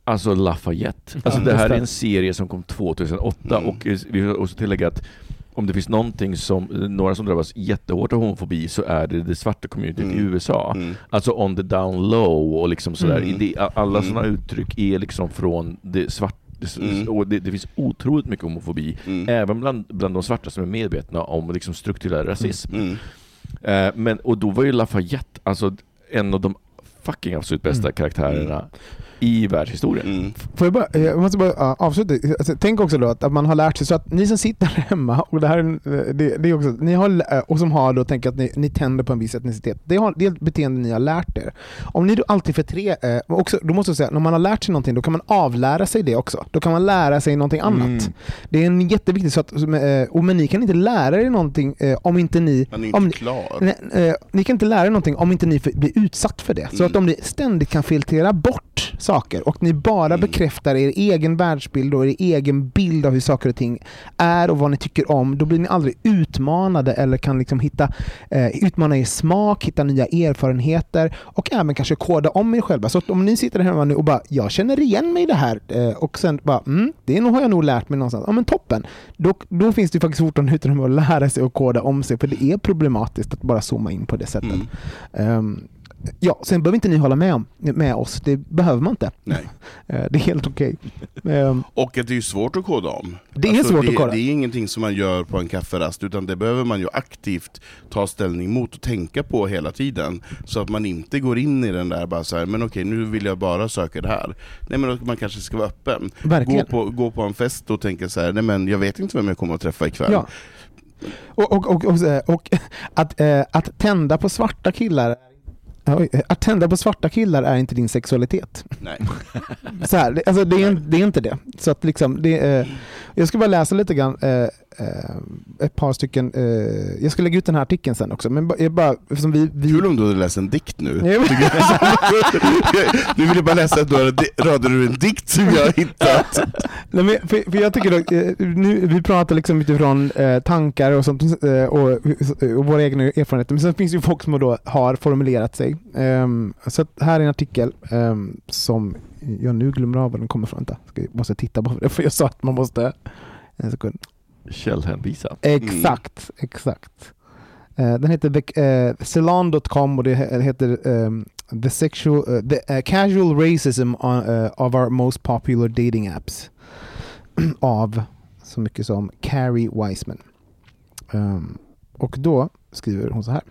Alltså Lafayette. Alltså
Ja,
det här är en serie som kom 2008
Mm.
och eh, vi har också tillägga att om det finns någonting som, några som drabbas jättehårt av homofobi så är det det svarta communityt i
Mm.
USA.
Mm.
Alltså on the down low och liksom sådär.
Mm.
Det, alla
Mm.
sådana uttryck är liksom från det svarta
Mm.
det, det finns otroligt mycket homofobi,
Mm.
även bland, bland de svarta som är medvetna om liksom strukturell rasism.
Mm.
Eh, men, och då var ju Lafayette alltså en av de fucking absolut bästa
Mm.
karaktärerna i världshistorien.
Mm.
Får jag, bara, jag måste bara avsluta. Alltså, tänk också då att, att man har lärt sig så att ni som sitter hemma och det här är, en- det, det är också, ni har, lä- och som har då tänkt att ni, ni tänder på en viss etnicitet. Det, har, det är ett beteende ni har lärt er. Om ni då alltid för tre, eh, också, då måste jag säga, när man har lärt sig någonting då kan man avlära sig det också. Då kan man lära sig någonting annat.
Mm.
Det är en jätteviktig sak, eh, och men ni kan inte lära er någonting eh, om inte ni
Han är ju
om,
inte klar.
Eh, ni kan inte lära er någonting om inte ni för, blir utsatt för det. Så
Mm.
att om ni ständigt kan filtrera bort saker och ni bara
Mm.
bekräftar er egen världsbild och er egen bild av hur saker och ting är och vad ni tycker om, då blir ni aldrig utmanade eller kan liksom hitta, eh, utmana er smak, hitta nya erfarenheter och även kanske koda om er själva. Så om ni sitter hemma nu och bara “jag känner igen mig i det här” eh, och sen bara mm, “det har jag nog lärt mig någonstans”. Ja men toppen! Då, då finns det faktiskt fortfarande utrymme att lära sig och koda om sig för det är problematiskt att bara zooma in på det sättet.
Mm.
Ehm, ja, sen behöver inte ni hålla med, om, med oss, det behöver man inte.
Nej.
Eh, det är helt okej. Ehm,
Och att det är ju svårt att koda om.
Det är svårt
det,
att koda.
Det är ingenting som man gör på en kafferast, utan det behöver man ju aktivt ta ställning mot och tänka på hela tiden. Så att man inte går in i den där bara så här, men okej nu vill jag bara söka det här. Nej men man kanske ska vara öppen. Gå på, gå på en fest och tänka så här, nej men jag vet inte vem jag kommer att träffa ikväll.
Ja. Och, och, och, och, och att, eh, att tända på svarta killar att tända på svarta killar är inte din sexualitet.
Nej.
Så här, det, alltså det, är, det är inte det. Så att liksom, det eh, jag ska bara läsa lite grann, eh, eh, ett par stycken, jag ska lägga ut den här artikeln sen också. Men jag bara, eftersom vi, vi
Kul om du hade läst en dikt nu. Nu vill jag bara läsa några di- rader ur en dikt som jag har hittat.
Nej, men för, för jag tycker dock, nu, vi pratar liksom utifrån tankar och sånt och, och våra egna erfarenheter, men sen finns det ju folk som då har formulerat sig Um, så här är en artikel um, som jag nu glömmer av var den kommer ifrån. Jag måste titta på det för jag sa att man måste... En sekund.
Källhänvisa.
Exakt, mm. exakt. Uh, den heter uh, Ceylon.com och det heter um, The, sexual, uh, the Casual Racism on, of our most popular dating apps. av så mycket som Carrie Wiseman. Um, och då skriver hon så här.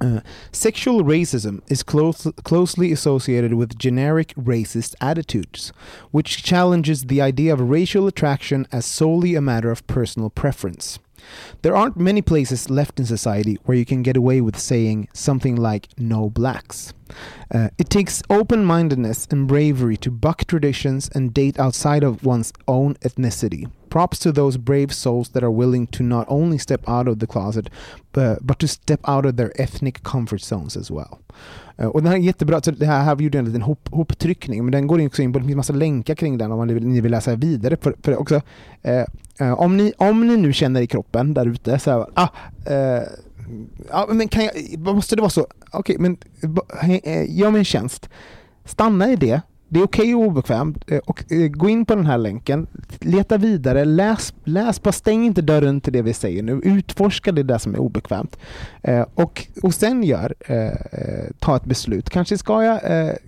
Uh, sexual racism is close, closely associated with generic racist attitudes, which challenges the idea of racial attraction as solely a matter of personal preference. There aren't many places left in society where you can get away with saying something like no blacks. Uh, it takes open mindedness and bravery to buck traditions and date outside of one's own ethnicity. Props to those brave souls that are willing to not only step out of the closet but, but to step out of their ethnic comfort zones as well. Uh, och den här är jättebra, så det här, här gjorde jag en liten hop, hoptryckning, men den går också in på, det finns massa länkar kring den om man vill, ni vill läsa vidare. För, för också, uh, uh, om, ni, om ni nu känner i kroppen där ute, så här, ah, ja, men kan jag, måste det vara så? Okej, okay, men gör mig en tjänst. Stanna i det det är okej okay och obekvämt. Eh, och eh, gå in på den här länken, leta vidare, läs, läs, bara stäng inte dörren till det vi säger nu. Utforska det där som är obekvämt. Eh, och, och sen gör, ta ett beslut. Kanske ska jag,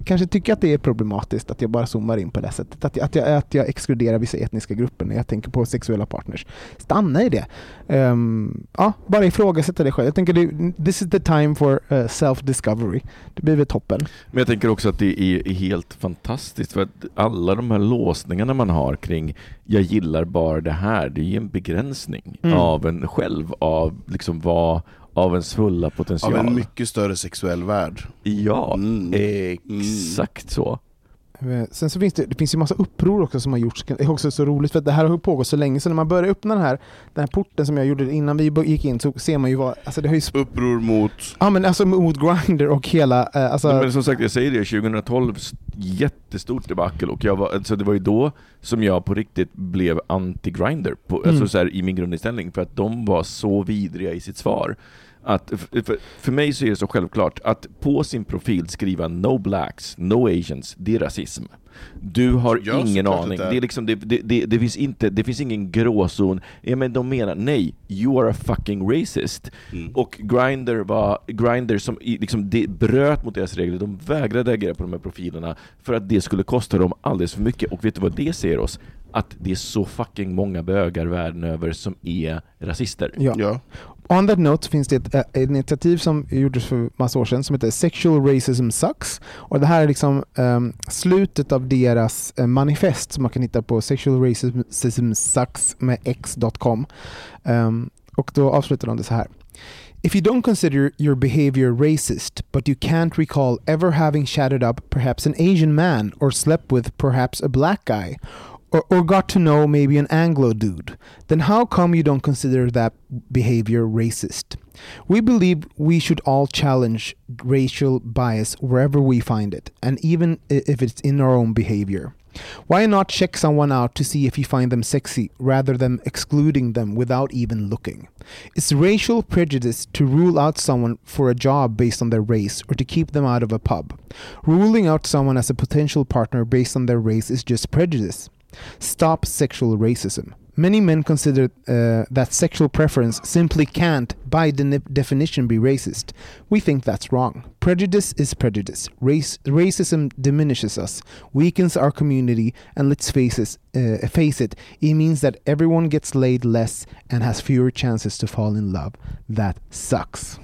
kanske tycker att det är problematiskt att jag bara zoomar in på det sättet. Att jag, att jag, att jag exkluderar vissa etniska grupper när jag tänker på sexuella partners. Stanna i det. Ehm, ja, bara ifrågasätta det själv. Jag tänker this is the time for self-discovery. Det blir väl toppen.
Men jag tänker också att det är helt fantastiskt fantastiskt för att alla de här låsningarna man har kring jag gillar bara det här, det är ju en begränsning mm. av en själv, av liksom vad av ens fulla potential.
Av en mycket större sexuell värld.
Ja, mm. exakt mm. så.
Eh, sen så finns det, det finns ju massa uppror också som har gjorts. Det är också så roligt för att det här har pågått så länge så när man börjar öppna den här, den här porten som jag gjorde innan vi gick in så ser man ju vad, alltså det har ju...
Uppror mot?
Ja men alltså mot Grindr och hela, eh, alltså...
Men som sagt jag säger det, 2012 jättestort debacle och jag var, alltså det var ju då som jag på riktigt blev anti-Grindr, alltså mm. så här, i min grundinställning för att de var så vidriga i sitt svar att för, för mig så är det så självklart att på sin profil skriva no blacks, no asians, det är rasism. Du har ja, ingen aning. Det, är liksom, det, det, det, finns inte, det finns ingen gråzon. Ja, men de menar nej, you are a fucking racist. Mm. Och Grindr var Grindr som liksom, det bröt mot deras regler. De vägrade agera på de här profilerna för att det skulle kosta dem alldeles för mycket. Och vet du vad det säger oss? Att det är så fucking många bögar världen över som är rasister.
Ja. ja. On that note finns det ett, eh, ett, initiativ som gjordes för massa år sedan som heter Sexual Racism Sucks. Och det här är liksom um, slutet av deras uh, manifest som man kan hitta på sexualracismsucks med x.com. Um, ehm, och då avslutar de det så här. If you don't consider your behavior racist, but you can't recall ever having chatted up perhaps an Asian man or slept with perhaps a black guy, or, or got to know maybe an Anglo dude, then how come you don't consider that behavior racist? We believe we should all challenge racial bias wherever we find it, and even if it's in our own behavior. Why not check someone out to see if you find them sexy rather than excluding them without even looking? It's racial prejudice to rule out someone for a job based on their race or to keep them out of a pub. Ruling out someone as a potential partner based on their race is just prejudice. Stop sexual racism. Many men consider uh, that sexual preference simply can't, by de definition, be racist. We think that's wrong. Prejudice is prejudice. Race, racism diminishes us, weakens our community, and let's face it, uh, face it, it means that everyone gets laid less and has fewer chances to fall in love. That sucks.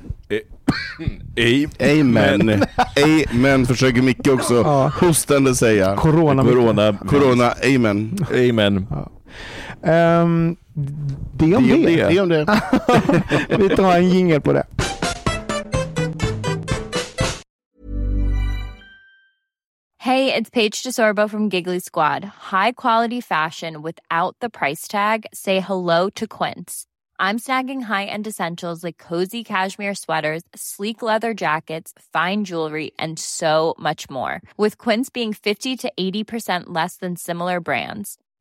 Amen. Amen försöker Micke också ja. hostande säga.
Corona.
Corona. Corona. Amen.
Amen. Ja.
Um, det om det. det.
det, om det.
Vi tar en jingel på det.
Hey, it's Paige DeSorbo from Giggly Squad. High quality fashion without the price tag. Say hello to Quince. I'm snagging high-end essentials like cozy cashmere sweaters, sleek leather jackets, fine jewelry, and so much more. With Quince being 50 to 80% less than similar brands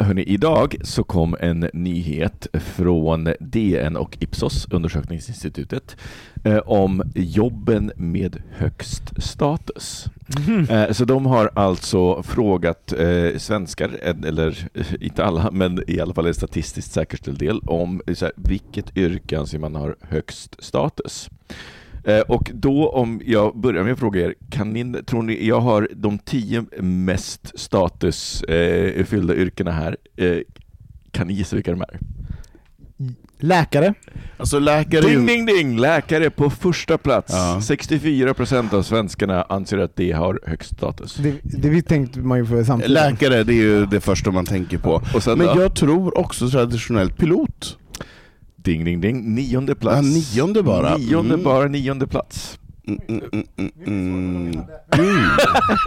Hörrni, idag så kom en nyhet från DN och Ipsos, undersökningsinstitutet, eh, om jobben med högst status. Eh, så de har alltså frågat eh, svenskar, eller eh, inte alla, men i alla fall en statistiskt säkerställd del, om så här, vilket yrke anser man har högst status. Eh, Och då om jag börjar med att fråga er, kan ni, tror ni jag har de tio mest statusfyllda yrkena här? Eh, Kan ni gissa vilka de är?
Läkare.
Alltså läkare
Ding, ding, ding! Läkare på första plats.
Ja.
64% av svenskarna anser att det har högst status.
Det, det vi tänkte man ju för samtidigt.
Läkare, det är ju det första man tänker på.
Och sen
Men
då?
jag tror också traditionellt pilot.
Ding, ding, ding. Nionde plats.
Ja, nionde bara.
Nionde
Mm.
bara, nionde plats.
Mm, mm, mm, mm, mm.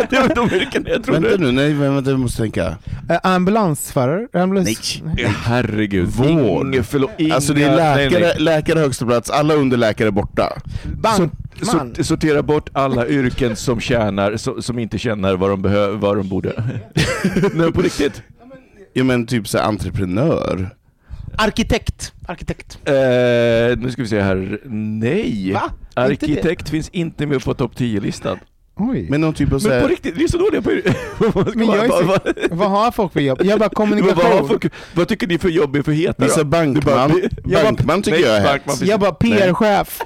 Det var de yrkena jag trodde.
Vänta nu, nej vänta jag måste tänka.
Eh, ambulansförare? Ambulans...
Nej.
Herregud.
Vård.
Ing, förlåt, inga,
Alltså det är
nej,
läkare,
nej.
läkare högsta plats, alla underläkare borta.
Bankman?
Sort, sortera bort alla yrken som tjänar, som, som inte känner vad de, behöver, vad de borde. Nej, på riktigt.
Ja men typ så entreprenör.
Arkitekt. Arkitekt.
Eh, nu ska vi se här. Nej.
Va? Inte
Arkitekt finns inte med på topp 10-listan.
Oj.
Men någon typ av så
Men på riktigt, så dåliga på Vad-
Men jag är
vad- vad-
har folk för jobb? Jag bara
vad, vad,
kommunikation.
vad, vad tycker ni för jobb är för heta
vissa
då?
bankman,
bara-
bankman tycker
Nej,
jag är
bankman
Jag bara PR-chef.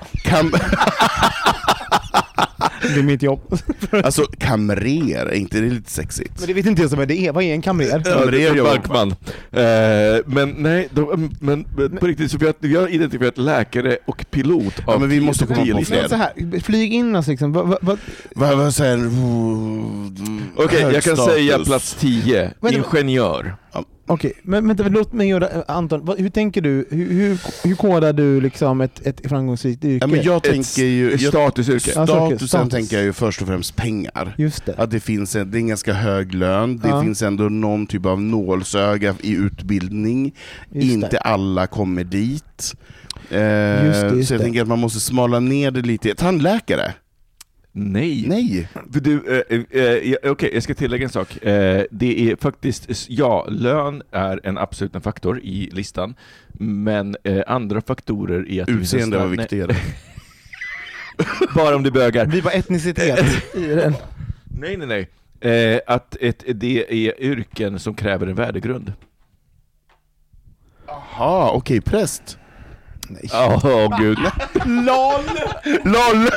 Det är mitt jobb.
alltså kamrer, är inte det lite sexigt?
Men det vet inte jag som vad det är. Vad är en kamrer?
Ja,
men det är jobb.
bankman. Eh, men nej, de, men, men på riktigt, så vi har, vi har identifierat läkare och pilot
Ja,
av
men vi måste komma på
10-listan.
fler.
Så här, flyg in oss liksom. Vad, vad, vad,
Vad, vad säger
Okej, jag kan
Hög
säga
status.
plats 10.
Vänta,
Ingenjör.
Okej, men vänta, låt mig göra, eh, Anton, vad, hur tänker du, hur, hur, hur kodar du liksom ett, ett framgångsrikt yrke?
Ja, men jag
Ett
tänker ju,
Ett statusyrke.
Ja.
statusen
status.
tänker jag ju först och främst pengar.
Just det.
Att det finns en, det är en ganska hög lön, det
Ja.
finns ändå någon typ av nålsöga i utbildning,
Just
inte
det.
alla kommer dit. Eh,
Just det, just
så jag
det.
tänker att man måste smala ner det lite. Tandläkare?
Nej.
Nej!
För du, eh, eh, eh, Okej, jag ska tillägga en sak. Eh, det är faktiskt, ja, lön är en absolut en faktor i listan, men eh, andra faktorer är att...
Utseende var viktigare.
Bara om det bögar.
Vi var etnicitet i den.
Nej, nej, nej. Eh, att ett, det är yrken som kräver en värdegrund.
Jaha, okej, präst.
Nej.
Åh gud.
LOL!
LOL!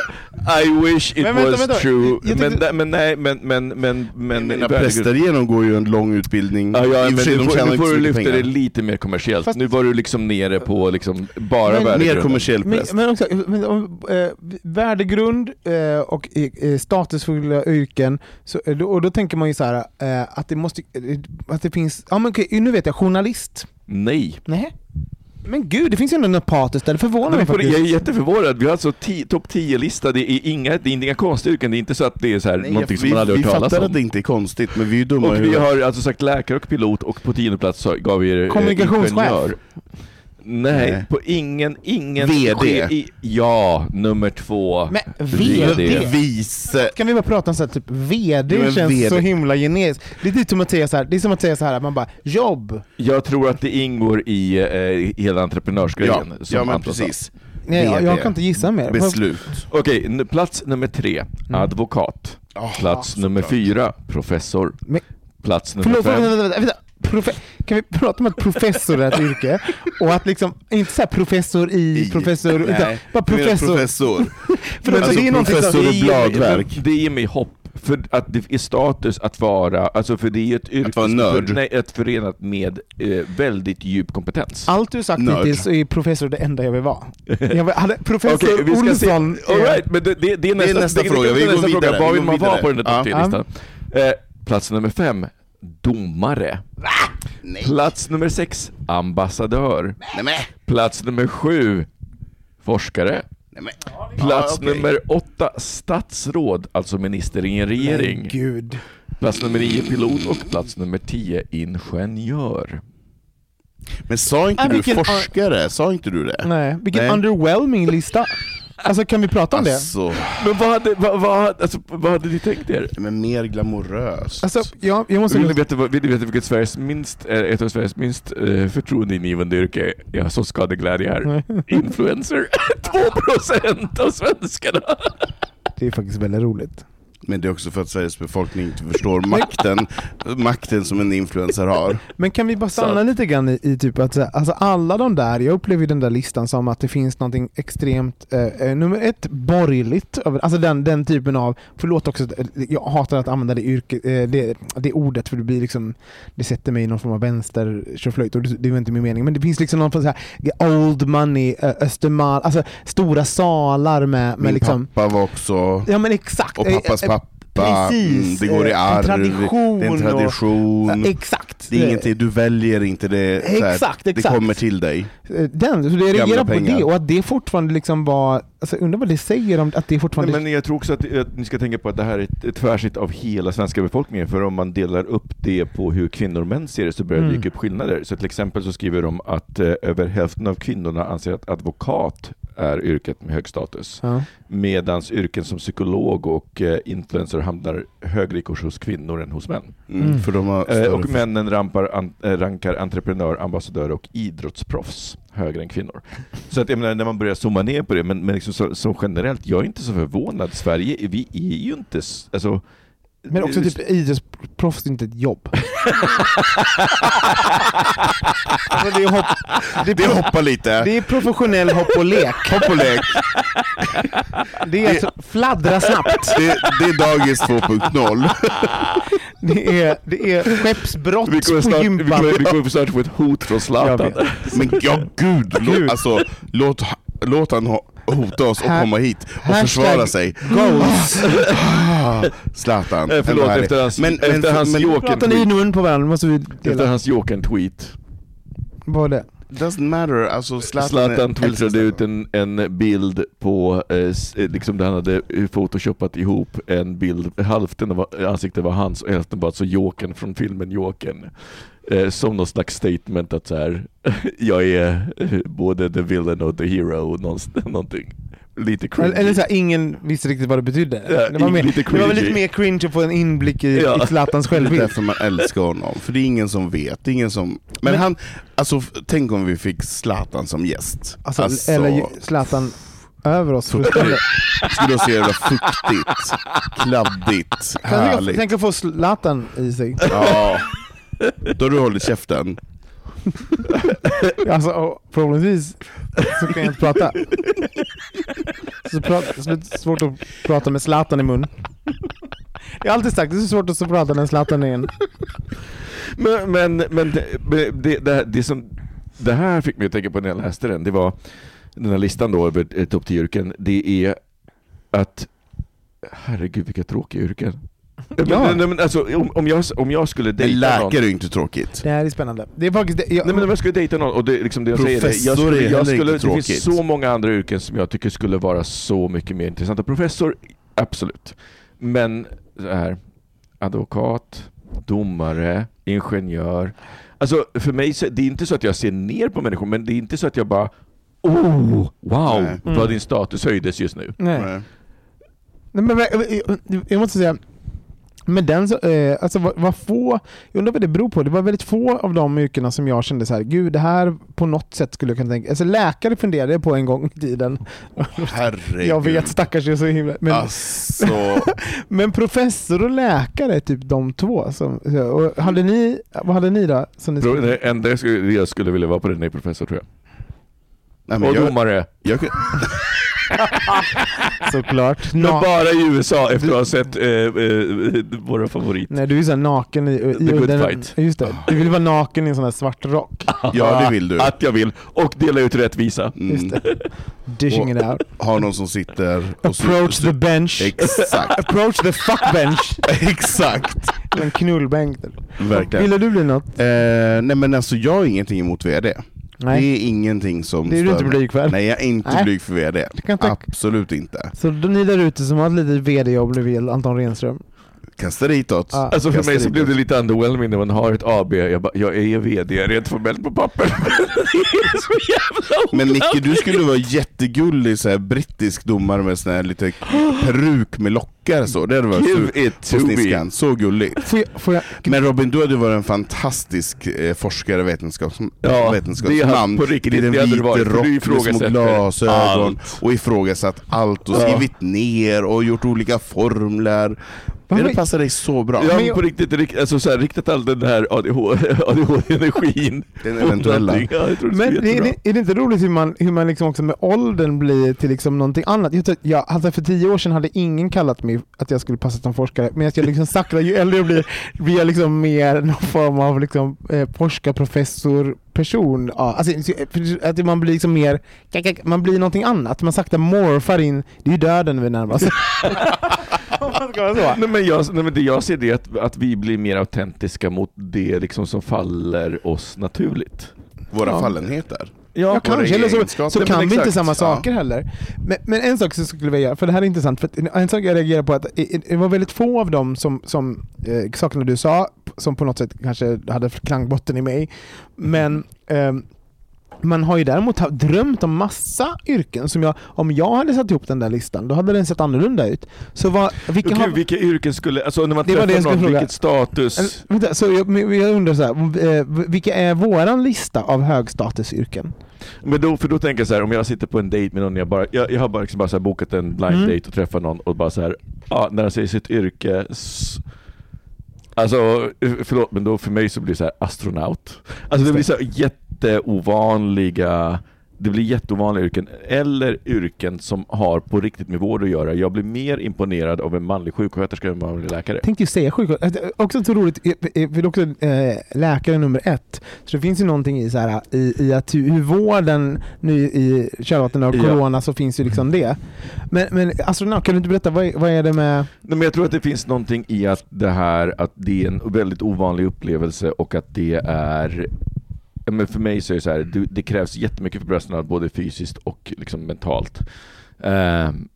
I wish it
Men vänta,
was
vänta.
true.
Jag
men,
tyckte-
men nej, men, men, men, men
Mina präster genomgår ju en lång utbildning.
Ja, ja
I
men nu får, nu får du lyfta det lite mer kommersiellt.
Fast-
nu var du liksom nere på liksom bara
Men-
värdegrunden.
Mer kommersiell
Men,
präst.
men också, men, om, eh, värdegrund eh, och eh, statusfulla yrken, så, då, och då tänker man ju så här att det måste, att det finns, ja men okej, nu vet jag, journalist.
Nej.
Nej. Men gud, det finns ju ändå något patos där, det förvånar mig faktiskt.
jag är jätteförvånad. Vi har alltså topp 10-lista. Det är inga, det är inga konstiga yrken. Det är inte så att det är så här
Nej,
någonting som
vi,
man aldrig
vi
hört talas
fattar
om.
att det inte är konstigt, men vi är ju dumma
Och vi har alltså sagt läkare och pilot och på tionde plats så gav vi er eh,
Kommunikationschef.
ingenjör. Nej,
Nej.
på ingen, ingen
VD.
I, ja, nummer två.
Men VD?
Vice...
Kan vi bara prata om så här, typ VD
men
känns
VD.
så himla generiskt. Det är typ som att säga så här, det är som att säga så här, att man bara jobb.
Jag tror att det ingår i eh, hela entreprenörsgrejen.
Ja,
som
ja men
Anton sa.
precis.
Nej, jag,
VD.
jag kan inte gissa mer.
Beslut.
Okej, plats nummer tre,
Mm.
advokat.
Ah,
Plats nummer fyra, professor.
Men-
Plats nummer
Förlåt,
fem,
vänta, vänta, vänta. Kan vi prata om att professor är ett yrke? Och att liksom, inte så professor i,
I-
professor, utan
Nej,
bara
du menar
professor.
professor.
För
Alltså,
det är
professor
mig-
bladverk.
Det ger mig hopp, för att det är status att vara, alltså för det är ett yrke
Att vara nörd.
nej, ett förenat med eh, väldigt djup kompetens.
Allt du sagt
Nörd.
hittills så är professor det enda jag vill vara. Jag vill, hade professor
Okej, vi ska se.
Olsson...
All right, men det, det, det är nästa,
nästa
det är
fråga. Vi
nästa
går
fråga.
vidare.
Vad
Vi
vill man vara på den där
Ja.
topp 10-listan? Eh, plats nummer fem, domare.
Nej.
Plats nummer sex, ambassadör. Plats nummer sju, forskare. Plats
Ja, okej.
nummer åtta, statsråd, alltså minister i en regering. Plats nummer nio, pilot och plats nummer tio, ingenjör.
Men sa inte
Ah,
du
vilken-
forskare? Sa inte du det?
Nej, vilken
Nej.
underwhelming lista. Alltså kan vi prata om det?
Alltså,
Men vad hade, vad, vad, alltså, vad hade ni tänkt er?
men mer glamoröst.
Alltså, jag, jag måste...
Vill ni veta, vill ni veta vilket Sveriges minst, eh, ett av Sveriges minst eh, förtroendeingivande yrke är så skadeglädje här? Influencer. 2% av svenskarna!
Det är faktiskt väldigt roligt.
Men det är också för att Sveriges befolkning inte förstår makten, makten som en influencer har.
Men kan vi bara stanna
Sant.
lite grann i, i typ att så alltså alla de där, jag upplever ju den där listan som att det finns någonting extremt, eh, eh, nummer ett, borgerligt, alltså den, den typen av, förlåt också, jag hatar att använda det, yrke, eh, det, det ordet för det blir liksom, det sätter mig i någon form av vänster tjoflöjt och det, det är inte min mening, men det finns liksom någon form av så här, old money, eh, Östermalm, alltså stora salar med, med
Min
liksom,
pappa var också,
ja men exakt.
och pappas
eh,
pappa.
precis,
Mm, det går i
eh, en
arv,
tradition
det är en
och-
tradition.
Ja, exakt.
Det är ingenting, du väljer inte det,
Exakt,
det
exakt.
kommer till dig.
Eh, Den, så jag reagerar på
pengar.
det och att det fortfarande liksom var, alltså undrar vad det säger om att det fortfarande...
Nej, men jag tror också att, att ni ska tänka på att det här är ett, ett tvärsnitt av hela svenska befolkningen, för om man delar upp det på hur kvinnor och män ser det så börjar det
Mm.
dyka upp skillnader. Så till exempel så skriver de att eh, över hälften av kvinnorna anser att advokat är yrket med hög status,
ja.
medans yrken som psykolog och eh, influencer hamnar högre i kurs hos kvinnor än hos män.
Mm,
Mm.
För de har
Eh, och männen rampar, an, eh, rankar entreprenör, ambassadör och idrottsproffs högre än kvinnor. Så att jag menar, när man börjar zooma ner på det, men, men liksom så, så generellt, jag är inte så förvånad. Sverige, vi är ju inte... Alltså,
Men också typ idrottsproffs är inte ett jobb. alltså det, är hopp, det, är
Det hoppar lite.
det är professionell hopp och lek.
Hopp och lek.
Det är alltså fladdra snabbt.
Det, det är dagis 2.0.
Det är, det är skeppsbrott
vi kommer
på
snart, vi
gympan.
kommer, vi kommer snart få ett hot från Zlatan.
Men ja, gud, låt, alltså, låt, låt han ho- hota oss och komma hit och
hashtag
försvara sig.
Goals.
Ah, Zlatan.
Eh, förlåt, efter hans,
Men- men-
efter hans
men-
Jokern
Pratar ni i mun på varandra måste vi
Efter hans Jokern-tweet.
Vad är det?
Doesn't matter, alltså Zlatan,
Zlatan twittrade ut en, en bild på, eh, eh, liksom där han hade photoshopat ihop en bild, hälften av ansiktet var hans och hälften var alltså Jokern från filmen Jokern. Eh, som någon slags statement att så här, jag är eh, både the villain och the hero, någonting. Lite cringy.
Eller, eller så här, ingen visste riktigt vad det betydde.
Ja,
det, var mer,
lite
det var lite mer cringe att få en inblick i,
Ja.
i Zlatans
Det är
självbild.
därför man älskar honom, för det är ingen som vet, ingen som... Men,
Men-
han, alltså tänk om vi fick Zlatan som gäst.
Alltså, Eller ju- Zlatan över oss.
Skulle se jävla fuktigt, kladdigt, härligt.
tänka få Zlatan i sig?
Ja. Då har du hållit käften.
Alltså, förhoppningsvis så kan jag inte prata. Så, så det är svårt att prata med Zlatan i mun. Jag har alltid sagt det är så svårt att prata med Zlatan i en.
Men, men, men det, det, det, det, som, det här fick mig att tänka på när jag läste den, det var den här listan då över eh, topp 10 yrken, det är att Herregud vilka tråkiga yrken.
Ja.
Men, men alltså, om, om, jag, om jag skulle
Men
dejta någon
läkare är ju inte tråkigt.
Det här är spännande. Det är faktiskt det. Jag,
Nej men om jag skulle dejta någon, och det, liksom det jag säger är, jag
Professor
skulle, jag skulle, det finns så många andra yrken som jag tycker skulle vara så mycket mer intressanta. Professor, absolut. Men så här, advokat, domare, ingenjör. Alltså för mig, så, det är inte så att jag ser ner på människor, men det är inte så att jag bara Oh, wow,
Nej.
vad
Mm.
din status höjdes just nu.
Nej.
Nej.
Nej, men, men, jag måste säga, med den så, eh, alltså vad, vad få, jag undrar vad det beror på. Det var väldigt få av de yrkena som jag kände så här, gud det här på något sätt skulle jag kunna tänka, alltså läkare funderade jag på en gång i tiden.
Herregud.
Jag vet, stackars jag är så himla, men,
Alltså,
men professor och läkare är typ de två. Som, och hade ni, vad hade ni då? Som ni
Det enda jag skulle, jag skulle vilja vara på den är professor tror jag.
nej, men
och
jag,
domare.
jag,
Såklart.
Men
Na-
bara i USA efter att ha sett eh, eh, våra favoriter.
Nej, du är så här naken i, i
The good
den-
fight.
Just det. Du vill vara naken i en sån här svart rock.
ja, det vill du.
Att jag vill. Och dela ut rättvisa.
Just
Mm.
det. Dishing it out.
Har någon som sitter
Approach the bench.
Exakt.
Approach the fuck bench.
Exakt.
En knullbänk.
Verkligen.
Ville du bli något?
Eh, nej men alltså jag har ingenting emot VD.
Nej.
Det är ingenting som
Det är du inte blyg för?
Nej jag är inte
Nej.
blyg för VD. Absolut inte.
Så ni där ute som har ett litet VD-jobb nu vill, Anton Renström.
Kasta ditåt.
Ja.
Alltså för mig så blev det lite underwhelming när man har ett AB. Jag, bara, jag är VD rent formellt på papper. det är så jävla
Men. Nicke, du skulle vara jättegullig så här, brittisk domare med sån här lite peruk med lockar så. Det hade varit
Give
så,
it to
på
me.
sniskan. Så gulligt.
Får jag, får jag,
Men Robin, du hade varit en fantastisk eh, forskare, vetenskaps,
Ja,
vetenskapsman.
det hade- på riktigt,
I
det du
vita
varit, för du
rock med små
ifrågasätter
glasögon
allt.
och ifrågasatt allt och
Ja.
skrivit ner och gjort olika formler.
Varför-
Det passar dig så bra.
Ja,
Men
men
jag-
på riktigt, rikt- alltså så här, riktat all den här ADHD-energin.
Den eventuella.
Ja,
men är
jättebra.
det, är det inte roligt hur man, hur man liksom också med åldern blir till liksom någonting annat? Jag, jag, alltså för tio år sedan hade ingen kallat mig att jag skulle passa som forskare, men jag liksom sakta, ju äldre jag blir, blir jag liksom mer någon form av liksom, eh, forskarprofessor person. Ja, alltså, att man blir liksom mer, man blir någonting annat. Man sakta morfar in, det är ju döden vi närmar oss.
Nej, men jag, nej, men det jag ser det är att, att vi blir mer autentiska mot det liksom som faller oss naturligt.
Våra
Ja.
fallenheter.
Ja, kanske, eller så, så kan vi inte samma
Ja.
saker heller. Men, men en sak så skulle vi göra, för det här är intressant, för att en sak jag reagerar på att i- i- det var väldigt få av dem som, som eh, sakerna du sa, som på något sätt kanske hade klangbotten i mig. Men ehm, man har ju däremot drömt om massa yrken som jag, om jag hade satt ihop den där listan, då hade den sett annorlunda ut. Så vad, vilka
Okej,
har,
vilka yrken skulle, alltså när man
Det det
träffar
skulle
någon,
fråga.
vilket status?
eller, vänta, så jag, jag undrar så här, eh, vilka är våran lista av högstatusyrken?
Men då, för då tänker jag så här, om jag sitter på en date med någon, jag, bara, jag, jag har bara, liksom bara så bokat en blind
Mm.
date och träffar någon och bara så här, ja, när de säger sitt yrke, alltså eh, förlåt men då för mig så blir det så här astronaut. Alltså det blir så här jätteovanliga det blir jätteovanliga yrken, eller yrken som har på riktigt med vård att göra. Jag blir mer imponerad av en manlig sjuksköterska än en manlig läkare.
tänkte ju säga sjuksköterska. Eh, Också så roligt, eh, eh, för också eh, läkare nummer ett. Så det finns ju någonting i, så här, i, i att hur, vården nu i kölvattnet av
Ja.
corona så finns ju liksom det. Men, men astronaut, kan du inte berätta, vad, är- vad är det med...
Nej, men jag tror att det finns någonting i att det här att det är en väldigt ovanlig upplevelse och att det är ja, men för mig så är det så här, det, det krävs jättemycket för brösten, både fysiskt och liksom mentalt. Ehm,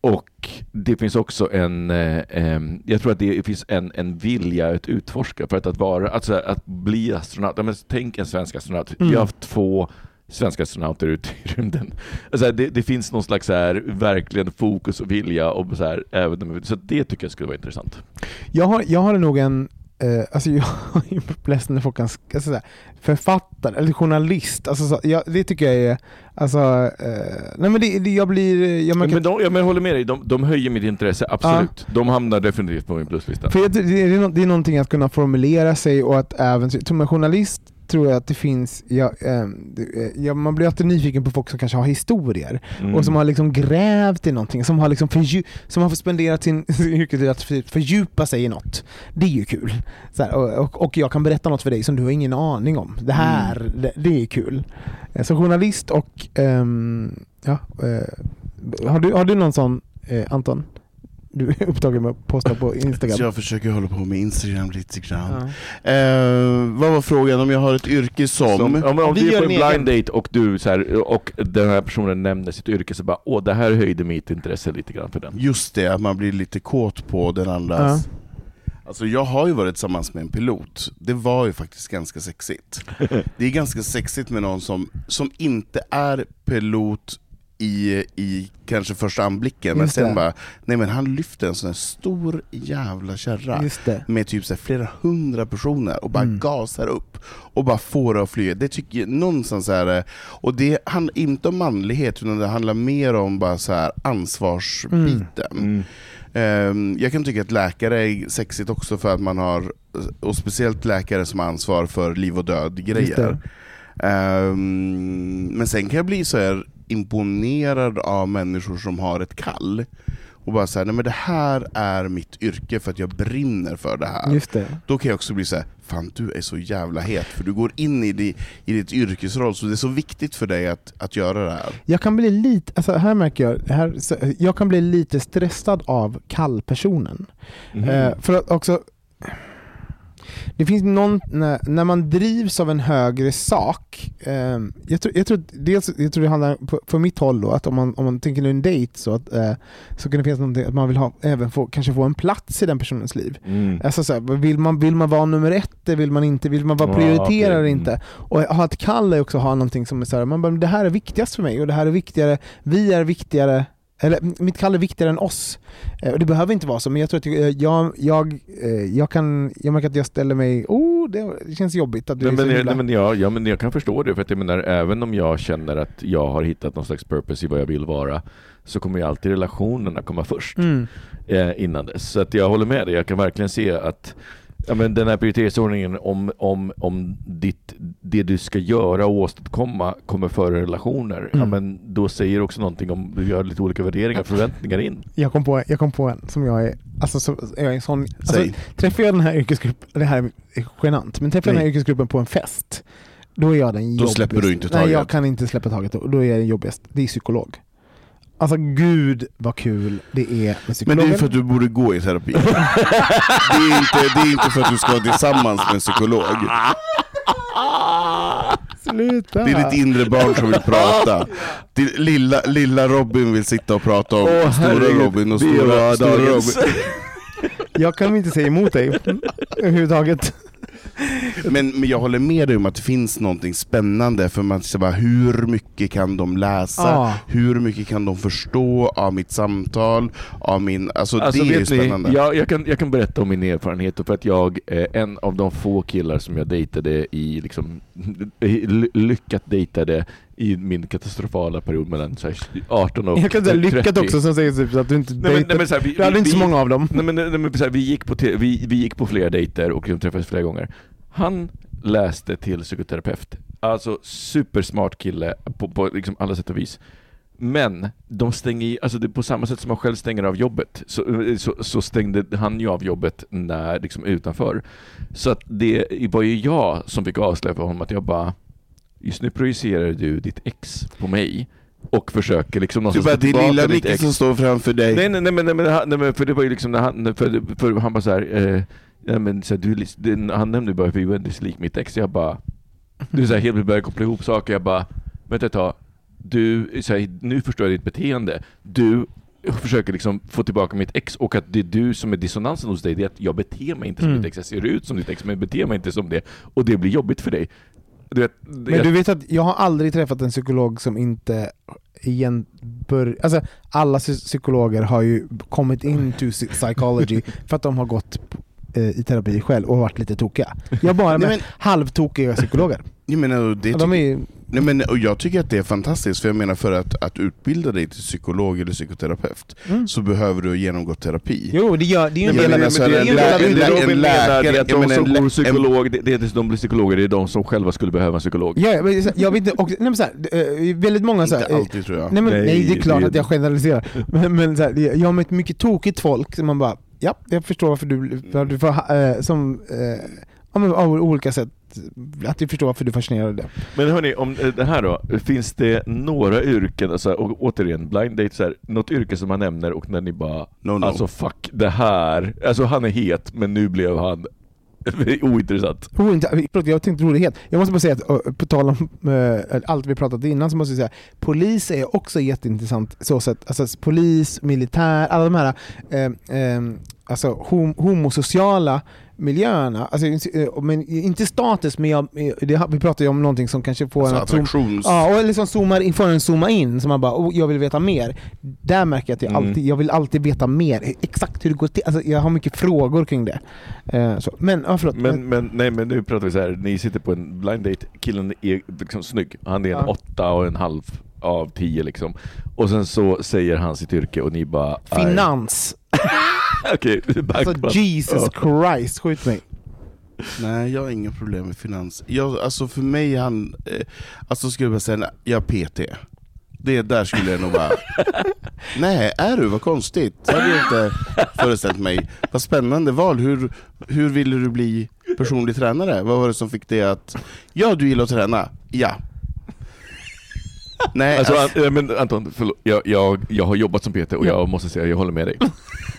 och det finns också en, ehm, jag tror att det finns en, en vilja att utforska för att, att vara, alltså att bli astronaut. Ja, men tänk en svensk astronaut.
Mm.
Vi har haft två svenska astronauter ute i rymden. Alltså det, det finns någon slags så här, verkligen fokus och vilja och så här, även, så det tycker jag skulle vara intressant.
Jag har, jag har nog en, eh, alltså jag är ledsen när folk kan, alltså så här, författare eller journalist, alltså så, jag, det tycker jag är, alltså, eh, nej men det, det, jag blir, jag märker
Men, de, ja, men jag håller med dig, de, de höjer mitt intresse, absolut. De hamnar definitivt på min pluslista.
För jag, det, det, är det är någonting att kunna formulera sig och att även, som en journalist tror jag att det finns, ja, eh, ja, man blir alltid nyfiken på folk som kanske har historier
Mm.
och som har liksom grävt i någonting, som har, liksom fördju- som har spenderat sin yrkestid att för- fördjupa sig i något. Det är ju kul. Här, och, och, jag kan berätta något för dig som du har ingen aning om. Det här,
Mm.
det, det är kul. Eh, Så journalist och, ehm, ja, eh, har, du, har du någon sån, Anton? Du är upptagen med att posta på Instagram.
Så jag försöker hålla på med Instagram lite grann.
Ja.
Eh, vad var frågan? Om jag har ett yrke som...
Som, om, om
vi
du är
gör
på en
en egen-
blind date och, du, så här, och den här personen nämner sitt yrke så bara åh det här höjde mitt intresse lite grann för den.
Just det, att man blir lite kåt på den andras... Alltså jag har ju varit tillsammans med en pilot, det var ju faktiskt ganska sexigt. Det är ganska sexigt med någon som, som inte är pilot i, i kanske första anblicken, men sen
det.
bara, nej men han lyfter en sån här stor jävla kärra
det.
med typ så flera hundra personer och bara
Mm.
gasar upp och bara får det att flyga. Det tycker jag någonstans är eh, och det handlar inte om manlighet utan det handlar mer om bara så här ansvarsbiten.
Mm.
Ehm, Jag kan tycka att läkare är sexigt också för att man har, och speciellt läkare som har ansvar för liv och död grejer.
det.
Ehm, Men sen kan jag bli så här imponerad av människor som har ett kall och bara säga nej men det här är mitt yrke för att jag brinner för det här.
Just det.
Då kan jag också bli så här, fan du är så jävla het, för du går in i, di, i ditt yrkesroll, så det är så viktigt för dig att, att göra det här.
Jag kan bli lite, alltså här märker jag, här, jag kan bli lite stressad av kallpersonen.
Mhm.
Eh, för att också, det finns någon, när, när man drivs av en högre sak, eh, jag, tror, jag, tror, dels, jag tror det handlar på, på mitt håll då, att om man, om man tänker en dejt så, att, eh, så kan det finnas någonting att man vill ha, även få, kanske få en plats i den personens liv.
Mm.
Alltså så här, vill, man, vill man vara nummer ett, vill man inte, vill man vara
Ja,
prioriterad eller
Mm.
inte? Och ha ett kall är också att ha någonting som är så här, man bara, det här är viktigast för mig och det här är viktigare, vi är viktigare, eller mitt kall är viktigare än oss. Eh, och det behöver inte vara så, men jag tror att jag, jag, jag, eh, jag kan, jag märker att jag ställer mig, oh det, känns jobbigt att du
Nej,
är så
men,
himla...
men jag, ja, men jag kan förstå det, för att jag menar, även om jag känner att jag har hittat någon slags purpose i vad jag vill vara, så kommer ju alltid relationerna komma först
Mm.
eh, innan dess. Så att jag håller med dig, jag kan verkligen se att ja, men den här prioriteringsordningen om, om, om ditt, det du ska göra och åstadkomma kommer före relationer, ja,
Mm.
men då säger också någonting om, vi har lite olika värderingar och förväntningar in.
Jag kom, på, jag kom på en som jag är, alltså så, jag är en sån, alltså, träffar jag den här yrkesgruppen, det här är genant, men träffar jag den här
Nej.
yrkesgruppen på en fest, då är jag den
Då
jobbigaste.
släpper du inte
Nej,
taget.
jag kan inte släppa taget då, då är jag den jobbigaste. Det är psykolog. Alltså gud vad kul det är med
Men det är för att du borde gå i terapi. det, är inte, det är inte för att du ska vara tillsammans med en psykolog.
Sluta!
Det är ditt inre barn som vill prata. Det lilla, lilla Robin vill sitta och prata om
Åh,
stora Robin och stora, stora. Robin.
Jag kan inte säga emot dig överhuvudtaget.
Men, men jag håller med dig om att det finns någonting spännande, för man säger bara hur mycket kan de läsa?
Ja.
Hur mycket kan de förstå av mitt samtal? Av min, alltså,
Alltså
det är
ni,
spännande.
jag, jag, kan, jag kan berätta om min erfarenhet för att jag, eh, en av de få killar som jag dejtade i, liksom, ly- lyckat dejtade i min katastrofala period mellan så här, 18 och
Jag kan säga
30.
lyckat också som säger typ att du inte
Nej, men, nej, men, så här, vi,
Du hade
vi,
inte så många av dem.
Nej, men, nej, men, så här, vi, gick på vi, vi gick på flera dejter och de träffades flera gånger. Han läste till psykoterapeut. Alltså supersmart kille på, på liksom alla sätt och vis. Men de stänger i, alltså det, på samma sätt som man själv stänger av jobbet, så, så, så stängde han ju av jobbet när, liksom utanför. Så att det var ju jag som fick avslöja för honom att jag bara, just nu projicerar du ditt ex på mig och försöker liksom
Du
någonstans
bara,
få
det är lilla Micke som står framför dig.
Nej, nej, nej, nej, han- nej, men för det var ju liksom när han, för, för han bara så här, eh, ja, men, så här du, det, han nämnde bara att var väldigt lik mitt ex, jag bara, du så här, helt började koppla ihop saker, jag bara, vänta ett tag, du, så här, nu förstår jag ditt beteende, du försöker liksom få tillbaka mitt ex och att det är du som är dissonansen hos dig, det är att jag beter mig inte som
Mm.
ditt ex, jag ser ut som ditt ex men jag beter mig inte som det. Och det blir jobbigt för dig. Du vet,
Men du vet att jag har aldrig träffat en psykolog som inte igen bör, alltså alla psy- psykologer har ju kommit into psy- psychology för att de har gått i terapi själv och varit lite tokiga. Jag bara med
Nej, men-
halvtokiga psykologer.
Jag menar, det
Och de är,
Nej, men, och jag tycker att det är fantastiskt, för jag menar för att, att utbilda dig till psykolog eller psykoterapeut
mm.
så behöver du genomgått terapi.
Jo, det, gör, det är ju en del av det. det.
det de som går psykolog, det, det är inte de blir psykologer, det är de som själva skulle behöva en psykolog.
Ja, men jag vet inte, och, nej, men så här, eh, väldigt många så här,
Inte
eh,
alltid tror jag.
Nej, men,
Nej,
nej, det är klart
det-
att jag generaliserar. Men, men så här, jag har mött mycket tokigt folk som man bara, ja, jag förstår varför du, för du får, eh, som, eh, av olika sätt, att du förstår varför du av det.
Men hörni, om eh, det här då, finns det några yrken, alltså, och återigen, blind date, så här, något yrke som man nämner och när ni bara,
No, no.
alltså fuck det här, alltså han är het men nu blev han ointressant.
Förlåt, jag tänkte rolighet. Jag måste bara säga att på tal om eh, allt vi pratat innan så måste jag säga polis är också jätteintressant så sätt. Alltså polis, militär, alla de här eh, eh, alltså, hom, homosociala miljöerna, alltså, eh, men inte status, men jag, eh, det, vi pratar ju om någonting som kanske får
Alltså
en att zoom-. Ja, och liksom zoomar får en zooma in, så man bara oh, jag vill veta mer. Där märker jag att jag,
Mm.
alltid, jag vill alltid veta mer, exakt hur det går till. Alltså, jag har mycket frågor kring det. Eh, så. Men, ja, förlåt.
Men, men, nej, men nu pratar vi så här. ni sitter på en blind date, killen är liksom snygg, han är en
Ja.
åtta och en halv av tio liksom. Och sen så säger han sitt yrke och ni bara...
Finans.
Okej, back
Alltså. Jesus Christ, skjut mig.
Nej, jag har inga problem med finans. Jag, alltså för mig, han, eh, alltså skulle jag säga, nej, jag är PT. Det där skulle jag nog bara... Nej, är du? Vad konstigt. Det hade jag inte föreställt mig. Vad spännande val. Hur, hur ville du bli personlig tränare? Vad var det som fick dig att... Ja, du gillar att träna. Ja. Nej,
Alltså,
alltså,
An- äh, men Anton, förlåt. Jag, jag, jag har jobbat som PT och jag måste säga, jag håller med dig.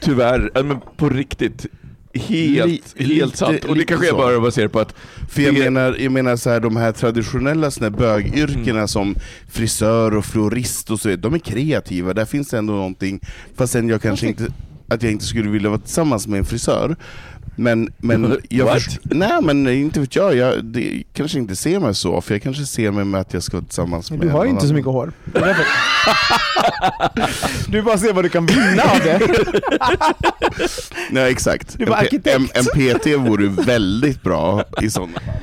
Tyvärr, äh, men på riktigt. Helt,
Li-
helt sant. Och det kanske jag
så.
bara baserar på att
För jag menar, jag menar så här, de här traditionella såna här bögyrkena
Mm.
som frisör och florist och så vidare, de är kreativa, där finns det ändå någonting, fast sen jag kanske inte, att jag inte skulle vilja vara tillsammans med en frisör. Men, men jag först- nej men inte vet jag, jag det, kanske inte ser mig så, för jag kanske ser mig med att jag ska vara tillsammans med
Du har ju inte så mycket hår. Du bara ser vad du kan vinna av det.
Nej exakt.
Du var
en, en, en PT vore väldigt bra i sådana fall.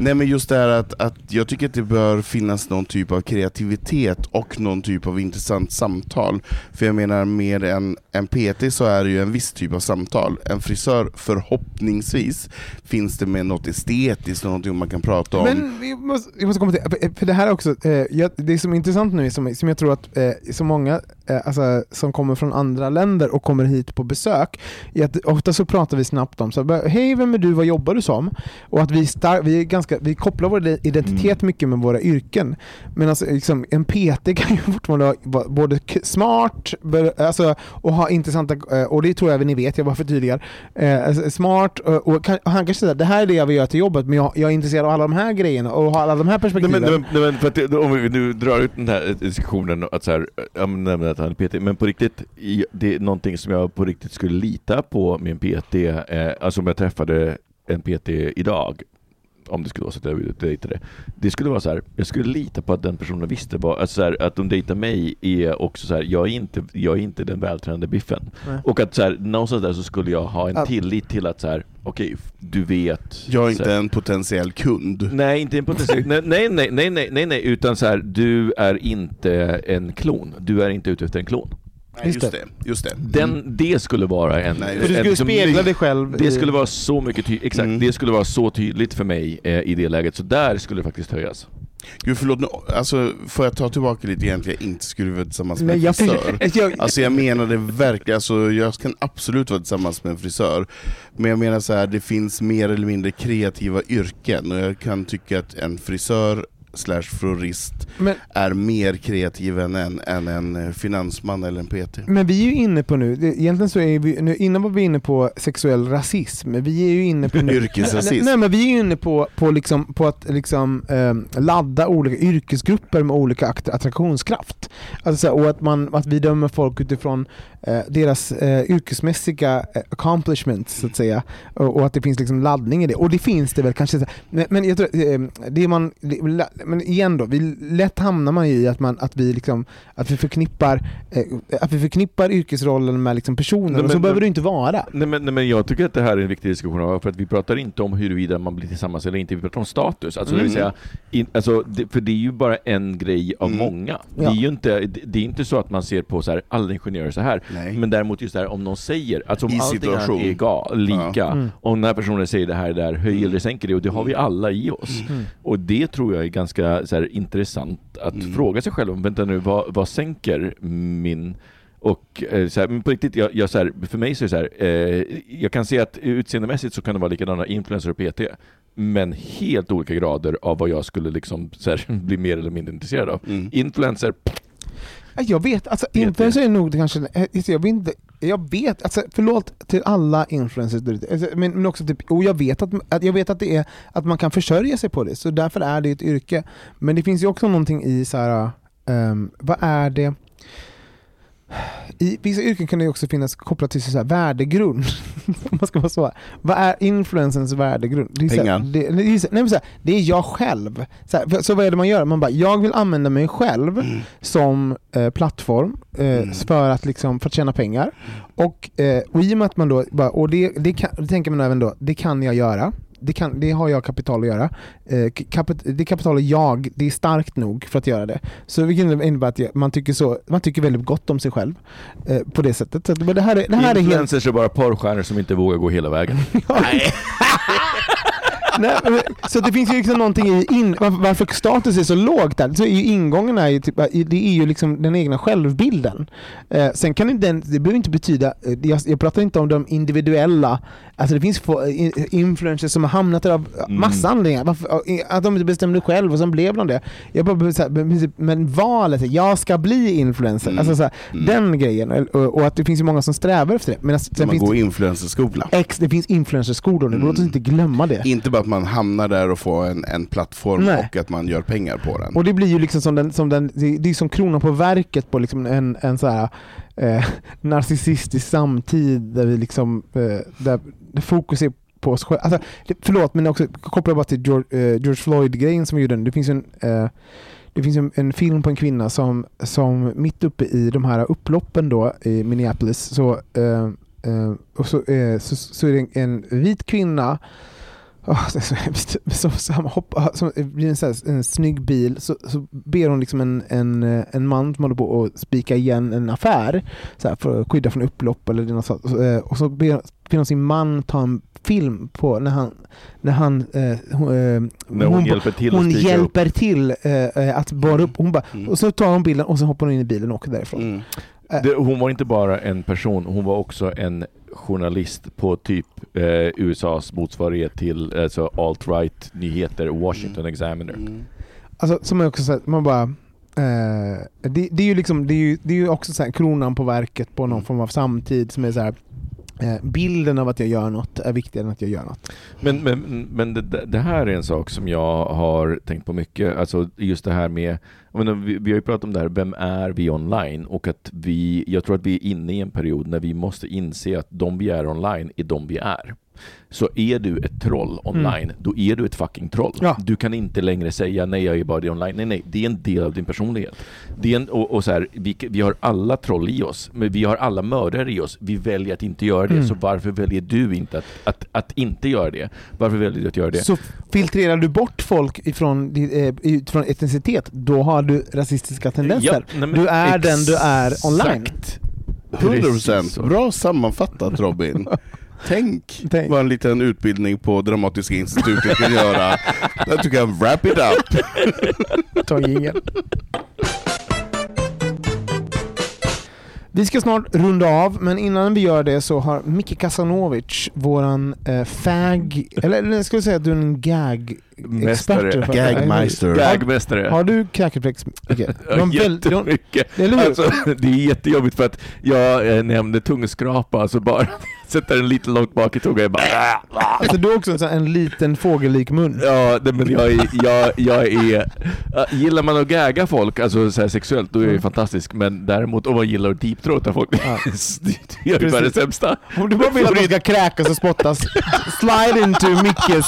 Nej men just det här att, att jag tycker att det bör finnas någon typ av kreativitet och någon typ av intressant samtal. För jag menar med en, en PT så är det ju en viss typ av samtal. En frisör förhoppningsvis finns det med något estetiskt, någonting man kan prata om.
Men vi måste, jag måste komma till, för- det här är också, eh, det som är intressant nu, som, som jag tror att eh, så många eh, alltså, som kommer från andra länder och kommer hit på besök, är att ofta så pratar vi snabbt om så, här, hej vem är du, vad jobbar du som? Och att vi, star- vi, är ganska, vi kopplar vår identitet mycket med våra yrken. Men alltså, liksom, en PT kan ju fortfarande vara både smart alltså, och ha intressanta, och det tror jag även ni vet, jag bara förtydligar, eh, alltså, smart och, och, kan, och han kanske säger det här är det jag vill göra till jobbet, men jag, jag är intresserad av alla de här grejerna och har alla de här perspektiven.
nej, men, nej, men för att om vi nu drar ut den här diskussionen, att så här, jag nämnde att han är PT, men på riktigt, det är någonting som jag på riktigt skulle lita på en PT, eh, alltså om jag träffade en PT idag, om det skulle vara så att jag dejtade, det skulle vara så här, jag skulle lita på att den personen visste vad, alltså så här, att de dejtar mig är också så här, jag är inte, jag är inte den vältränade biffen.
Nej.
Och att så här, någonstans där så skulle jag ha en
Att-
tillit till att så här, okej, du vet.
jag är inte
här,
en potentiell kund.
Nej, inte en potentiell... nej, nej, nej, nej, nej, nej, nej, utan så här, du är inte en klon. Du är inte ute efter en klon.
Nej,
Just det.
Just det.
Den, det skulle vara en...
Nej,
för du skulle
liksom
spegla dig själv.
Det skulle vara så mycket tydligt, exakt,
Mm.
det skulle vara så tydligt för mig eh, i det läget, så där skulle det faktiskt höjas.
Gud förlåt, nu, alltså, får jag ta tillbaka lite igen till att jag inte skulle vara tillsammans med en
jag,
frisör?
jag,
Alltså jag menade verkligen, alltså jag kan absolut vara tillsammans med en frisör, men jag menar så här, det finns mer eller mindre kreativa yrken och jag kan tycka att en frisör slash florist
men,
är mer kreativ än en, än en eh, finansman eller en PT.
men vi är ju inne på nu, egentligen så är vi, nu, innan var vi inne på sexuell rasism, men vi är ju inne på nu
Yrkesrasism.
Nej, nej men vi är ju inne på, på, liksom, på att liksom, ehm, ladda olika yrkesgrupper med olika att- attraktionskraft. Alltså, och att, man, att vi dömer folk utifrån eh, deras eh, yrkesmässiga eh, accomplishments så att säga. Och, och att det finns liksom laddning i det. Och det finns det väl kanske. Men, men jag tror, eh, det man, det, men igen då, vi, lätt hamnar man i att, man, att, vi, liksom, att vi förknippar eh, att vi förknippar yrkesrollen med liksom personer,
Nej,
och så
men-
behöver det inte vara.
Nej men, nej men jag tycker att det här är en viktig diskussion, för att vi pratar inte om huruvida man blir tillsammans eller inte, vi pratar om status. Alltså, det
Mm.
säga, in, alltså, det, för det är ju bara en grej av
Mm.
många. Det,
Ja.
är ju inte, det, det är inte så att man ser på så här, alla ingenjörer så här.
Nej.
Men däremot just det här, om någon säger, alltså om
I
allting
situation.
är ga, lika,
Ja.
Mm.
och den här personen säger det här där, höj eller sänker det, och det har vi alla i oss.
Mm.
Och det tror jag är ganska så här, intressant att
Mm.
fråga sig själv om, vänta nu, vad, vad sänker min och eh, så här, men på riktigt, jag, jag, så här, för mig så är det så här, eh, jag kan se att utseendemässigt så kan det vara likadana influencer och PT, men helt olika grader av vad jag skulle liksom så här, bli mer eller mindre intresserad av.
Mm.
Influencer,
Ja, Jag vet, alltså
Vet
influencer är nog kanske, eh, jag vet inte, jag vet, alltså förlåt till alla influencers Alltså, men, men också typ, och jag vet att, att, jag vet att det är, att man kan försörja sig på det, så därför är det ett yrke. Men det finns ju också någonting i så här, ehm, vad är det, I vissa yrken kan det också finnas kopplat till så här värdegrund. Man ska vara så. Vad är influensens värdegrund? Det är, här,
Pengar.
det, det, är, så- nej, men så, här, det är jag själv. Så, här, så vad är det man gör? Man bara, jag vill använda mig själv som eh, plattform eh,
Mm.
för, att liksom, för att tjäna pengar. Och, eh, och i och med att man då, bara, och det, det, kan, det tänker man även då, det kan jag göra. Det, kan, det har jag kapital att göra. Eh, kapit, det kapitalet jag, det är starkt nog för att göra det. Så vilket innebär att man, tycker så, man tycker väldigt gott om sig själv eh, på det sättet. Så att, men det här är, det här är helt...
Influencers är bara porrstjärnor som inte vågar gå hela vägen.
Nej, men- så det finns ju liksom någonting i in, varför, status är så lågt där. Så är ju ingången är ju typ, det är ju liksom den egna självbilden. Eh, sen kan den, det behöver inte betyda, eh, jag, jag pratar inte om de individuella, alltså det finns få, eh, influencers som har hamnat där av massa anledningar. Varför, att de inte bestämde själv och sen blev de det. Jag bara, här, men- valet, jag ska bli influencer,
Mm.
alltså så här, den grejen. Och, och att det finns ju många som strävar efter det. Men sen
man
finns
går
det,
influencerskola.
X, det finns influencerskolor nu, låt oss inte glömma det.
Inte bara att man hamnar där och får en, en plattform
Nej.
och att man gör pengar på den.
Och det blir ju liksom som den, som den det är som kronan på verket på liksom en, en så här, eh, narcissistisk samtid där vi liksom, eh, där fokus är på oss själva. Alltså, förlåt men också kopplar bara till George, eh, George Floyd-grejen som vi gjorde. Det finns en, eh, det finns en, en film på en kvinna som, som mitt uppe i de här upploppen då i Minneapolis så, eh, eh, och så, eh, så, så är det en, en vit kvinna Oh, det så. Så, så han hoppar, så blir en, så här, en snygg bil, så, så ber hon liksom en, en, en man som håller på att spika igen en affär så här, för att skydda från upplopp eller något sånt. Och så, eh, Och så ber, ber hon sin man ta en film på när han, när han eh, hon, eh,
När hon, hjälper till att
hon
upp.
hjälper till eh, eh, att borra upp. Hon bara,
Mm.
Och så tar hon bilden och så hoppar hon in i bilen och åker därifrån.
Mm.
Det, hon var inte bara en person, hon var också en journalist på typ eh, USAs motsvarighet till alltså alt-right nyheter, Washington Examiner.
Mm.
Alltså, som jag också sagt, man bara... Eh, det, det är ju liksom, det är ju, det är ju också så här, kronan på verket på någon form av samtid som är så här. Eh, bilden av att jag gör något är viktigare än att jag gör något.
Men, men, men det, det här är en sak som jag har tänkt på mycket, alltså just det här med, jag menar, vi, vi har ju pratat om det här, vem är vi online? Och att vi, jag tror att vi är inne i en period när vi måste inse att de vi är online är de vi är. Så är du ett troll online, då är du ett fucking troll.
Ja.
Du kan inte längre säga nej, jag är bara det online. Nej, nej, det är en del av din personlighet. Det är en, och, och så här, vi, vi har alla troll i oss, men vi har alla mördare i oss. Vi väljer att inte göra det,
Mm.
så varför väljer du inte att, att, att inte göra det? Varför väljer du att göra det?
Så filtrerar du bort folk ifrån, eh, utifrån etnicitet, då har du rasistiska tendenser.
Ja, nej, men
du är den du är online.
Exakt.
100%
Precis så.
Bra sammanfattat Robin. Tänk,
Tänk.
vad en liten utbildning på Dramatiska institutet kan göra. Att du kan wrap it up.
Ta jingeln. Vi ska snart runda av, men innan vi gör det så har Micke Kasanovic, våran eh, fag, eller, ska vi säga att du är en gag-expert?
Mästare.
Gagmeister.
Gagmästare.
Har du du har-
Jättemycket.
Eller?
Alltså, det är jättejobbigt för att jag eh, nämnde tungskrapa, alltså bara sätter den lite långt bak i tungan, jag bara
Alltså du har också en, sån en liten fågellik mun.
Ja, det, men jag är, jag, jag är... äh, Gillar man att gagga folk, alltså så här sexuellt, då är jag ju
Mm.
fantastisk. Men däremot om man gillar att deepthroata folk,
Ja.
det är ju bara det sämsta.
Om du bara vill att de ska kräkas och spottas, slide into Mickes,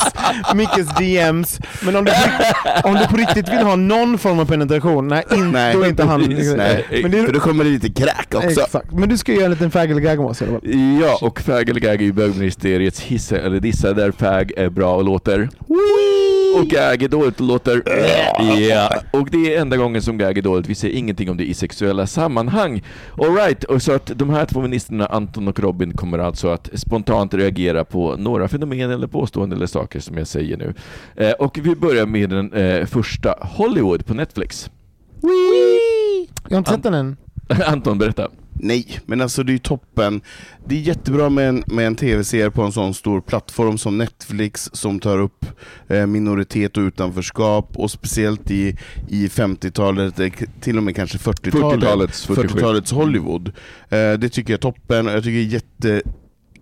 Mickes DMs. Men om du, om du på riktigt vill ha någon form av penetration, nej, in,
Nej,
då är inte han...
precis.
Nej,
Men det,
för då kommer det lite kräk också.
Exakt. Men du ska göra en liten fagel-gag om oss i alla fall.
Ja, och fag eller gag är ju bögministeriets hissa eller dissa där fag är bra och låter. Och gag är dåligt och låter. Ja, och det är enda gången som gag är dåligt. Vi säger ingenting om det i sexuella sammanhang. Alright, och så att de här två ministrarna, Anton och Robin, kommer alltså att spontant reagera på några fenomen eller påståenden eller saker som jag säger nu. Eh, och vi börjar med den eh, första, Hollywood på Netflix.
Jag har inte sett den än.
Anton, berätta.
Nej, men alltså det är ju toppen. Det är jättebra med en, med en tv-serie på en sån stor plattform som Netflix som tar upp eh, minoritet och utanförskap och speciellt i, i 50-talet, eh, till och med kanske 40-talet.
40-talets 47.
40-talets Hollywood. Eh, det tycker jag är toppen och jag tycker det är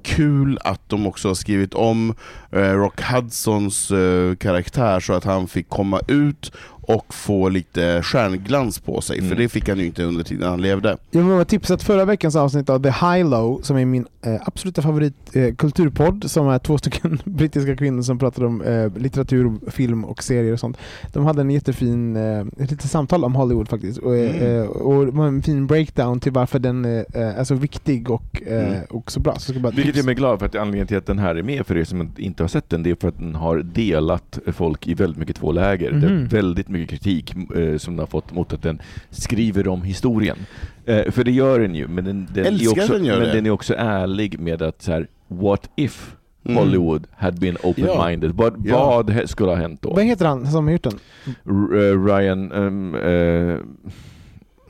jättekul att de också har skrivit om eh, Rock Hudsons eh, karaktär så att han fick komma ut och få lite stjärnglans på sig,
Mm.
för det fick han ju inte under tiden han levde.
Jag vill bara tipsa att förra veckans avsnitt av The High Low, som är min eh, absoluta favorit eh, kulturpodd, som är två stycken brittiska kvinnor som pratar om eh, litteratur, film och serier och sånt. De hade en jättefin, eh, ett litet samtal om Hollywood faktiskt. Och,
Mm.
eh, och en fin breakdown till varför den eh, är så viktig och, eh,
Mm.
och så bra. Så jag ska bara
Vilket gör mig glad för att anledningen till att den här är med för er som inte har sett den, det är för att den har delat folk i väldigt mycket två läger. Det är
Mhm.
väldigt mycket kritik eh, som den har fått mot att den skriver om historien. Eh, för det gör den ju, men den, den, är, också,
den
men den är också ärlig med att så här, what if
Mm.
Hollywood had been open-minded? Vad,
Ja.
vad skulle ha hänt då?
Vad heter han som har gjort den?
R- eh, Ryan... ehm, eh,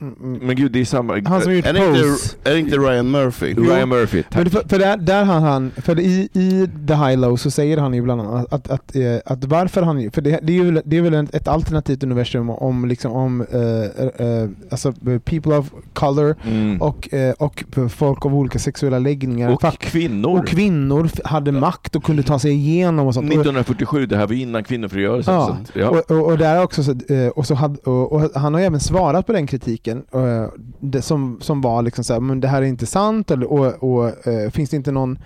Mm, mm.
men gud, det är samma...
Han som har gjort
Är
Pose.
inte, är det inte Ryan Murphy?
Ryan Murphy, tack.
Men för, för där, där har han, för i, i The High Low så säger han ju bland annat att, att, eh, att varför han, för det, det är ju väl, det är väl ett alternativt universum om, liksom, om eh, eh, alltså, people of color
Mm.
och, eh, och folk av olika sexuella läggningar
Och
Fakt-
kvinnor.
och kvinnor hade makt och kunde ta sig igenom och sånt. Och-
1947, det här var innan kvinnofrigörelsen.
Ja,
så att, ja.
Och, och, och, där också, så, och, så hade, och, och han har ju även svarat på den kritiken eh, det, som, som var liksom så här, men det här är inte sant eller, och, och eh, finns, det inte någon,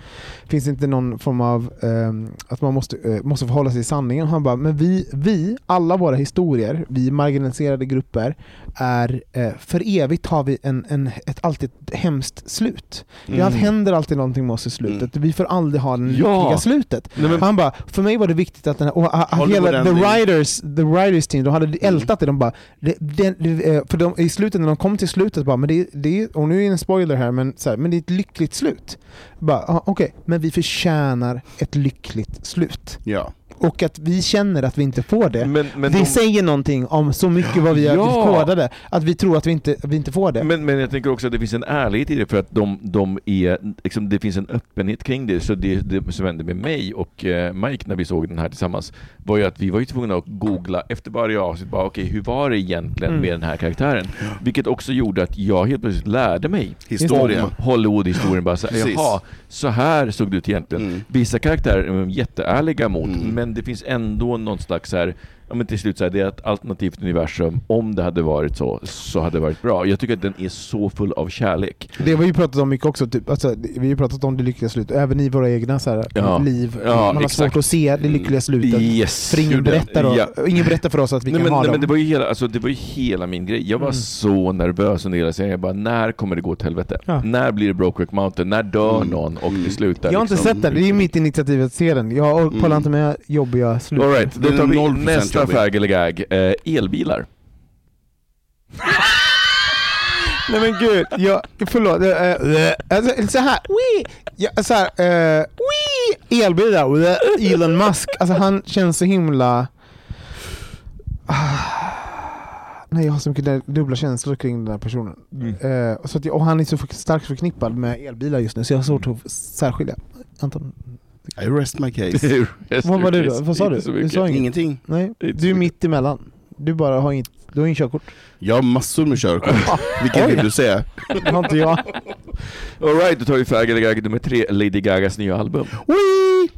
finns det inte någon form av ehm, att man måste, eh, måste förhålla sig till sanningen? Han bara, men vi, vi, alla våra historier, vi marginaliserade grupper, är för evigt har vi en, en, ett, alltid ett hemskt slut. Det
Mm.
händer alltid någonting med oss i slutet. Vi får aldrig ha det
Ja.
lyckliga slutet.
Nej,
Han bara, för mig var det viktigt att den här, och, och, hela the writers, the writers team, de hade ältat det, de bara, det, det, det, för de, i slutet när de kom till slutet bara, men det, det och nu är det en spoiler här, men, så här, men det är ett lyckligt slut. Bara, ah, men vi förtjänar ett lyckligt slut.
Ja.
Och att vi känner att vi inte får det.
men, men,
det
de,
säger någonting om så mycket vad vi har
Ja.
kodade, att vi tror att vi inte, vi inte får det.
men, men jag tänker också att det finns en ärlighet i det för att de, de är, liksom, det finns en öppenhet kring det. Så det, det som hände med mig och eh, Mike när vi såg den här tillsammans var ju att vi var ju tvungna att googla efter varje avsnitt, bara okej hur var det egentligen
Mm.
med den här karaktären? Vilket också gjorde att jag helt plötsligt lärde mig
Historia.
om Hollywood-historien. Bara så, jaha, så här såg det ut egentligen.
Mm.
Vissa karaktärer är jätteärliga mot,
Mm.
men det finns ändå någon slags så här, ja men till slut så här, det är ett alternativt universum. Om det hade varit så, så hade det varit bra. Jag tycker att den är så full av kärlek.
Det har vi ju pratat om mycket också, typ, alltså, vi har ju pratat om det lyckliga slutet, även i våra egna så här,
Ja.
liv.
Ja,
Man har
exakt.
svårt att se det lyckliga slutet.
Yes!
För ingen berättar, då,
Ja.
ingen berättar för oss att vi
Nej,
kan
men,
ha
nej,
dem.
men det var ju hela, alltså, det var ju hela min grej. Jag var
Mm.
så nervös under hela serien. Jag bara, när kommer det gå till helvete?
Ja.
När blir det Brokeback Mountain? När dör
Mm.
någon och
Mm.
det slutar
jag har inte
liksom?
sett den, det är mitt initiativ att se den. Jag
Mm.
pallar inte med jobbiga slut.
All right, då tar vi
0%
nästa fag eller gag. Eh, elbilar.
Nej men gud, jag, förlåt. Äh, alltså, så här, wee, ja, så här, uh, wee, elbilar, wee, Elon Musk. Alltså han känns så himla... Ah, nej jag har så mycket dubbla känslor kring den här personen. Eh, så att jag, och han är så starkt förknippad med elbilar just nu så jag har svårt att särskilja. Anton,
I rest my case.
vad var det då? Vad sa du? Du sa inget?
Ingenting.
Nej, du är mitt emellan. Du bara har inget, du har inget körkort.
Jag har massor med körkort. Vilket vill du säga?
Det har inte jag.
All right, då tar vi fag eller gag nummer tre, Lady Gagas nya album.
Wee!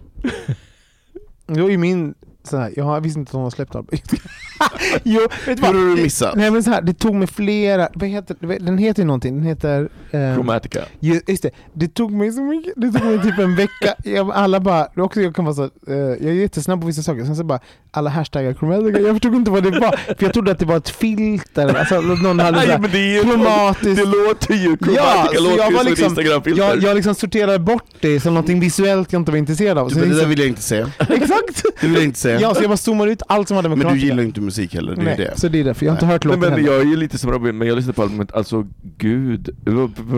Det var ju min så här, jag visste inte att hon har släppt album. jo, vet du
Hur har du
Det-
missat?
Nej men så här, det tog mig flera, vad heter, den heter ju någonting, den heter... Eh,
Chromatica.
ju- just det, det tog mig så mycket, det tog mig typ en vecka, jag, alla bara, också, jag kan vara så, eh, jag är jättesnabb på vissa saker, sen så bara, alla hashtaggar Chromatica, jag förstod inte vad det var, för jag trodde att det var ett filter, alltså någon hade
Nej,
såhär,
men det är Det låter ju, Chromatica
Ja, så
låter
jag
ju
var
som
liksom-
Instagramfilter.
jag, jag liksom sorterade bort det som någonting visuellt jag inte var intresserad av.
Du,
Så
men det där
liksom,
vill jag inte se.
exakt!
Det vill jag inte se.
Ja, så jag bara zoomade ut allt som hade med
Men du gillar ju inte musik heller, det är
Nej,
det.
så det är därför. Jag har inte hört
Nej,
låten
men
heller.
jag är ju lite som Robin, men jag lyssnade på albumet, alltså gud,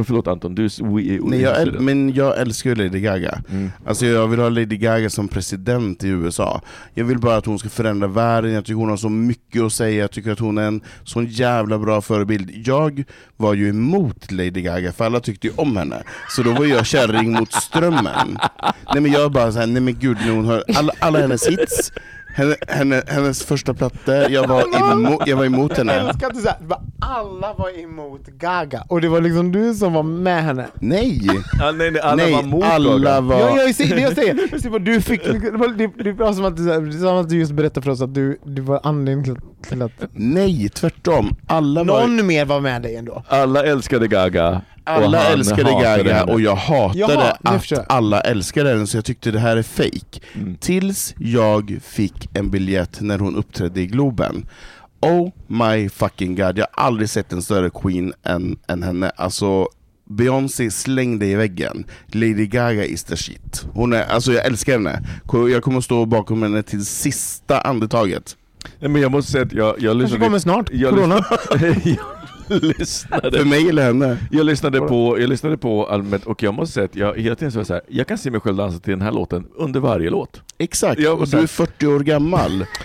förlåt Anton, du är
Nej, jag, äl- men jag älskar ju Lady Gaga.
Mm.
Alltså jag vill ha Lady Gaga som president i USA. Jag vill bara att hon ska förändra världen, jag tycker hon har så mycket att säga, jag tycker att hon är en sån jävla bra förebild. Jag var ju emot Lady Gaga, för alla tyckte ju om henne. Så då var jag kärring mot strömmen. Nej men jag bara såhär, nej men gud, när hon hör alla, alla hennes hits, Henne, henne, hennes första platta, jag var, emo, jag var emot
Jag
henne.
älskar att du säger alla var emot Gaga och det var liksom du som var med henne.
Nej!
Ja, nej, nej, alla
Nej,
var mot
alla
Gaga.
var...
Ja, jag det jag säger, du fick, det var, det, det var som att, du, som att du just berättade för oss att du, du var anledningen till, till att
Nej, tvärtom. Alla, var,
någon mer var med dig ändå.
Alla älskade Gaga. Och
alla
han
älskade Gaga
henne.
och jag hatade
Jaha,
att
jag.
alla älskade den så jag tyckte det här är fake.
Mm.
Tills jag fick en biljett när hon uppträdde i Globen. Oh my fucking god, jag har aldrig sett en större queen än, än henne. Alltså Beyoncé slängde i väggen. Lady Gaga is the shit. Hon är, alltså jag älskar henne. Jag kommer att stå bakom henne till sista andetaget.
Nej, men jag måste säga att jag, jag
Kanske
lyssnade...
kommer snart,
jag
corona.
lyssnade, jag lyssnade
För mig eller henne.
Jag lyssnade på, jag lyssnade på allmänt och jag måste säga att jag hela tiden så så här, jag kan se mig själv dansa till den här låten under varje låt.
Exakt,
Jag
och du är 40 år gammal.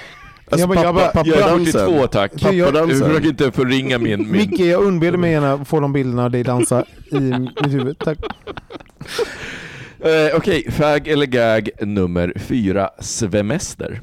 Alltså
Jag bara- jag bara-
pappa,
Jag är
pappadansen.
42 tack.
Jag- jag-
Jag försöker inte förringa min... min...
Micke, jag unber mig gärna att få de bilderna av dig dansa i mitt huvud. Tack.
Eh, Okej, fag eller gag nummer fyra, svemester.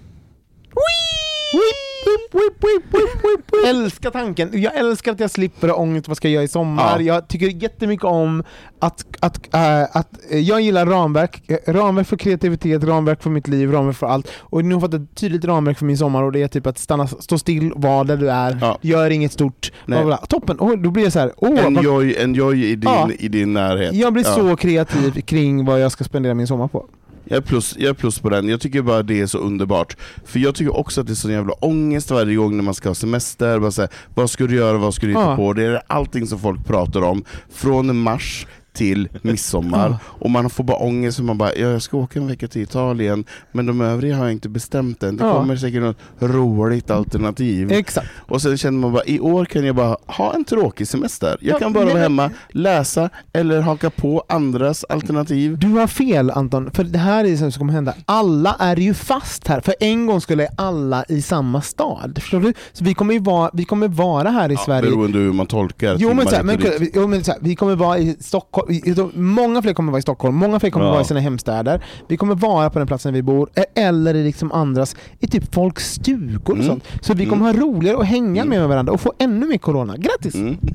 Älskar tanken. Jag älskar att jag slipper ha ångest vad ska jag göra i sommar.
Ja.
Jag tycker jättemycket om att, att, äh, att äh, jag gillar ramverk. Eh, Ramverk för kreativitet, ramverk för mitt liv, ramverk för allt. Och nu har jag fått ett tydligt ramverk för min sommar och det är typ att stanna, stå still, var där du är,
Ja.
gör inget stort. Bla, bla. Toppen! Och då blir jag så här, åh,
Enjoy, enjoy i, din,
Ja.
i din närhet.
jag blir så kreativ kring vad jag ska spendera min sommar på.
Jag är, plus, jag är plus på den, jag tycker bara det är så underbart. För jag tycker också att det är så jävla ångest varje gång när man ska ha semester. Bara så här, vad ska du göra, vad ska du hitta
Ja.
på? Det är allting som folk pratar om, från mars till midsommar.
Ja.
Och man får bara ångest för man bara, ja, jag ska åka en vecka till Italien, men de övriga har jag inte bestämt än. Det
Ja.
kommer säkert något roligt alternativ.
Exakt.
Och sen känner man bara, i år kan jag bara ha en tråkig semester. Jag
Ja,
kan bara vara hemma, läsa eller haka på andras alternativ.
Du har fel Anton, för det här är det som kommer hända. Alla är ju fast här, för en gång skulle alla i samma stad. Förstår du? Så vi kommer ju vara, vi kommer vara här i Sverige.
Beroende hur man tolkar.
Jo men, så här, men,
och
jo, men så här, vi kommer vara i Stockholm, många fler kommer vara i Stockholm, många fler kommer
Ja.
vara i sina hemstäder. Vi kommer vara på den platsen vi bor, e- eller i liksom andras, i typ folks stugor och
Mm.
sånt. Så vi kommer ha roligare att hänga med varandra och få ännu mer corona. Grattis!
Mm.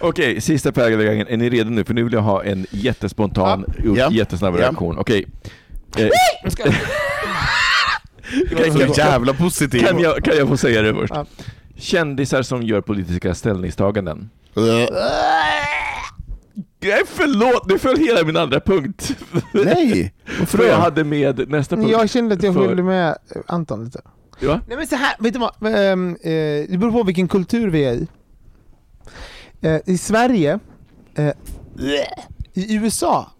Okej, sista fag eller gaggen. Är ni redo nu? För nu vill jag ha en jättespontan,
Ja.
jättesnabb
Ja.
reaktion. Okej. Eh,
Jag är så jävla positiv.
kan, jag, kan jag få säga det först?
Ja.
Kändisar som gör politiska ställningstaganden. Nej förlåt, nu föll hela min andra punkt.
Nej, varför
För jag hade med nästa punkt.
Jag kände att jag
För-
följde med Anton lite.
Ja?
Nej men så här, vet du vad? Ehm, eh, det beror på vilken kultur vi är i. Eh, I Sverige, eh, i USA,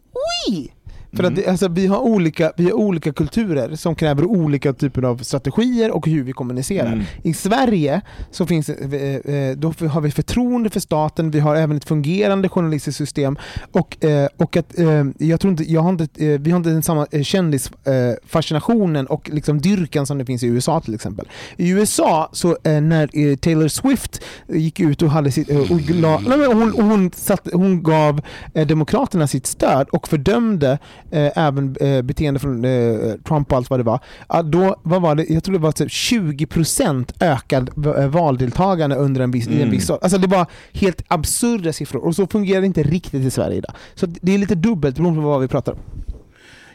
oj! För att det, alltså, vi, har olika, vi har olika kulturer som kräver olika typer av strategier och hur vi kommunicerar.
Mm.
I Sverige så finns, eh, eh, då har vi förtroende för staten, vi har även ett fungerande journalistiskt system och, eh, och att, jag tror inte, jag har inte, vi har inte den samma kändisfascinationen och liksom dyrkan som det finns i USA till exempel. I USA, så när Taylor Swift gick ut och hade sitt, och la, nej, hon, hon, satt, hon gav Demokraterna sitt stöd och fördömde eh, även eh, beteende från eh, Trump och allt vad det var. Ja, då, vad var det? Jag tror det var typ 20% ökad eh, valdeltagande under en viss, i en
Mm.
viss år. Alltså det var helt absurda siffror och så fungerar det inte riktigt i Sverige idag. Så det är lite dubbelt på vad vi pratar om.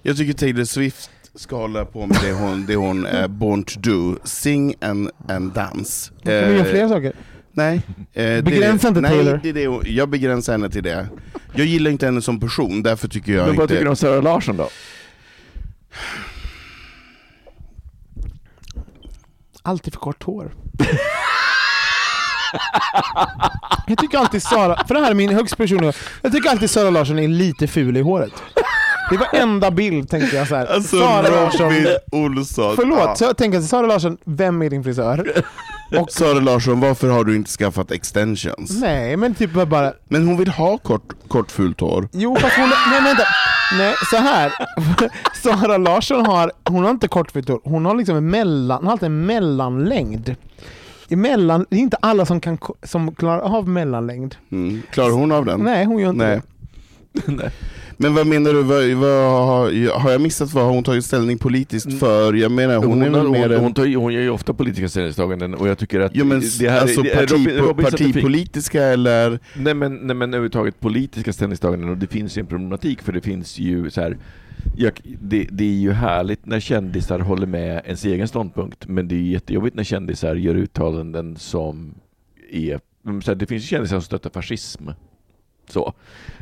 Jag tycker Taylor Swift ska hålla på med det hon, det hon är born to do. Sing and, and dance.
Kan vi göra
Eh,
fler saker?
Nej. eh,
Begränsa inte
Nej,
Taylor.
Det är det, jag begränsar henne till det. Jag gillar inte henne som person, därför tycker jag
Men vad
inte...
tycker du om Sara Larsson då?
Alltid för kort hår. jag tycker alltid Sara, för det här är min högst personliga, jag tycker alltid Sara Larsson är lite ful i håret. Det var enda bild tänkte jag så här.
Alltså
Sara Larsson,
Olsson.
förlåt,
Ja.
så jag tänker Sara Larsson, vem är din frisör?
Och Sara Larsson, varför har du inte skaffat extensions?
Nej men typ bara,
Men hon vill ha kort, kort fult hår.
jo fast hon, nej vänta, nej så här. Sara Larsson har, hon har inte kortvitt hår, hon har liksom en mellan, hon har alltid en mellanlängd. Emellan, det är inte alla som, kan, som klarar av mellanlängd.
Mm. Klarar hon av den?
Nej hon gör inte
Nej.
det.
Men vad menar du, vad, vad, har, jag missat vad har hon tagit ställning politiskt för? Jag menar hon,
Hon,
är
hon,
mer
hon, hon, tar, hon gör ju ofta politiska ställningstaganden och jag tycker att
Jo men
det här
alltså parti,
Robin- Robin
partipolitiska eller...
Nej men, nej men överhuvudtaget politiska ställningstaganden och det finns ju en problematik för det finns ju så här. Jag, det, det är ju härligt när kändisar håller med ens egen ståndpunkt men det är ju jättejobbigt när kändisar gör uttalanden som är... Så här, det finns ju kändisar som stöttar fascism. Så.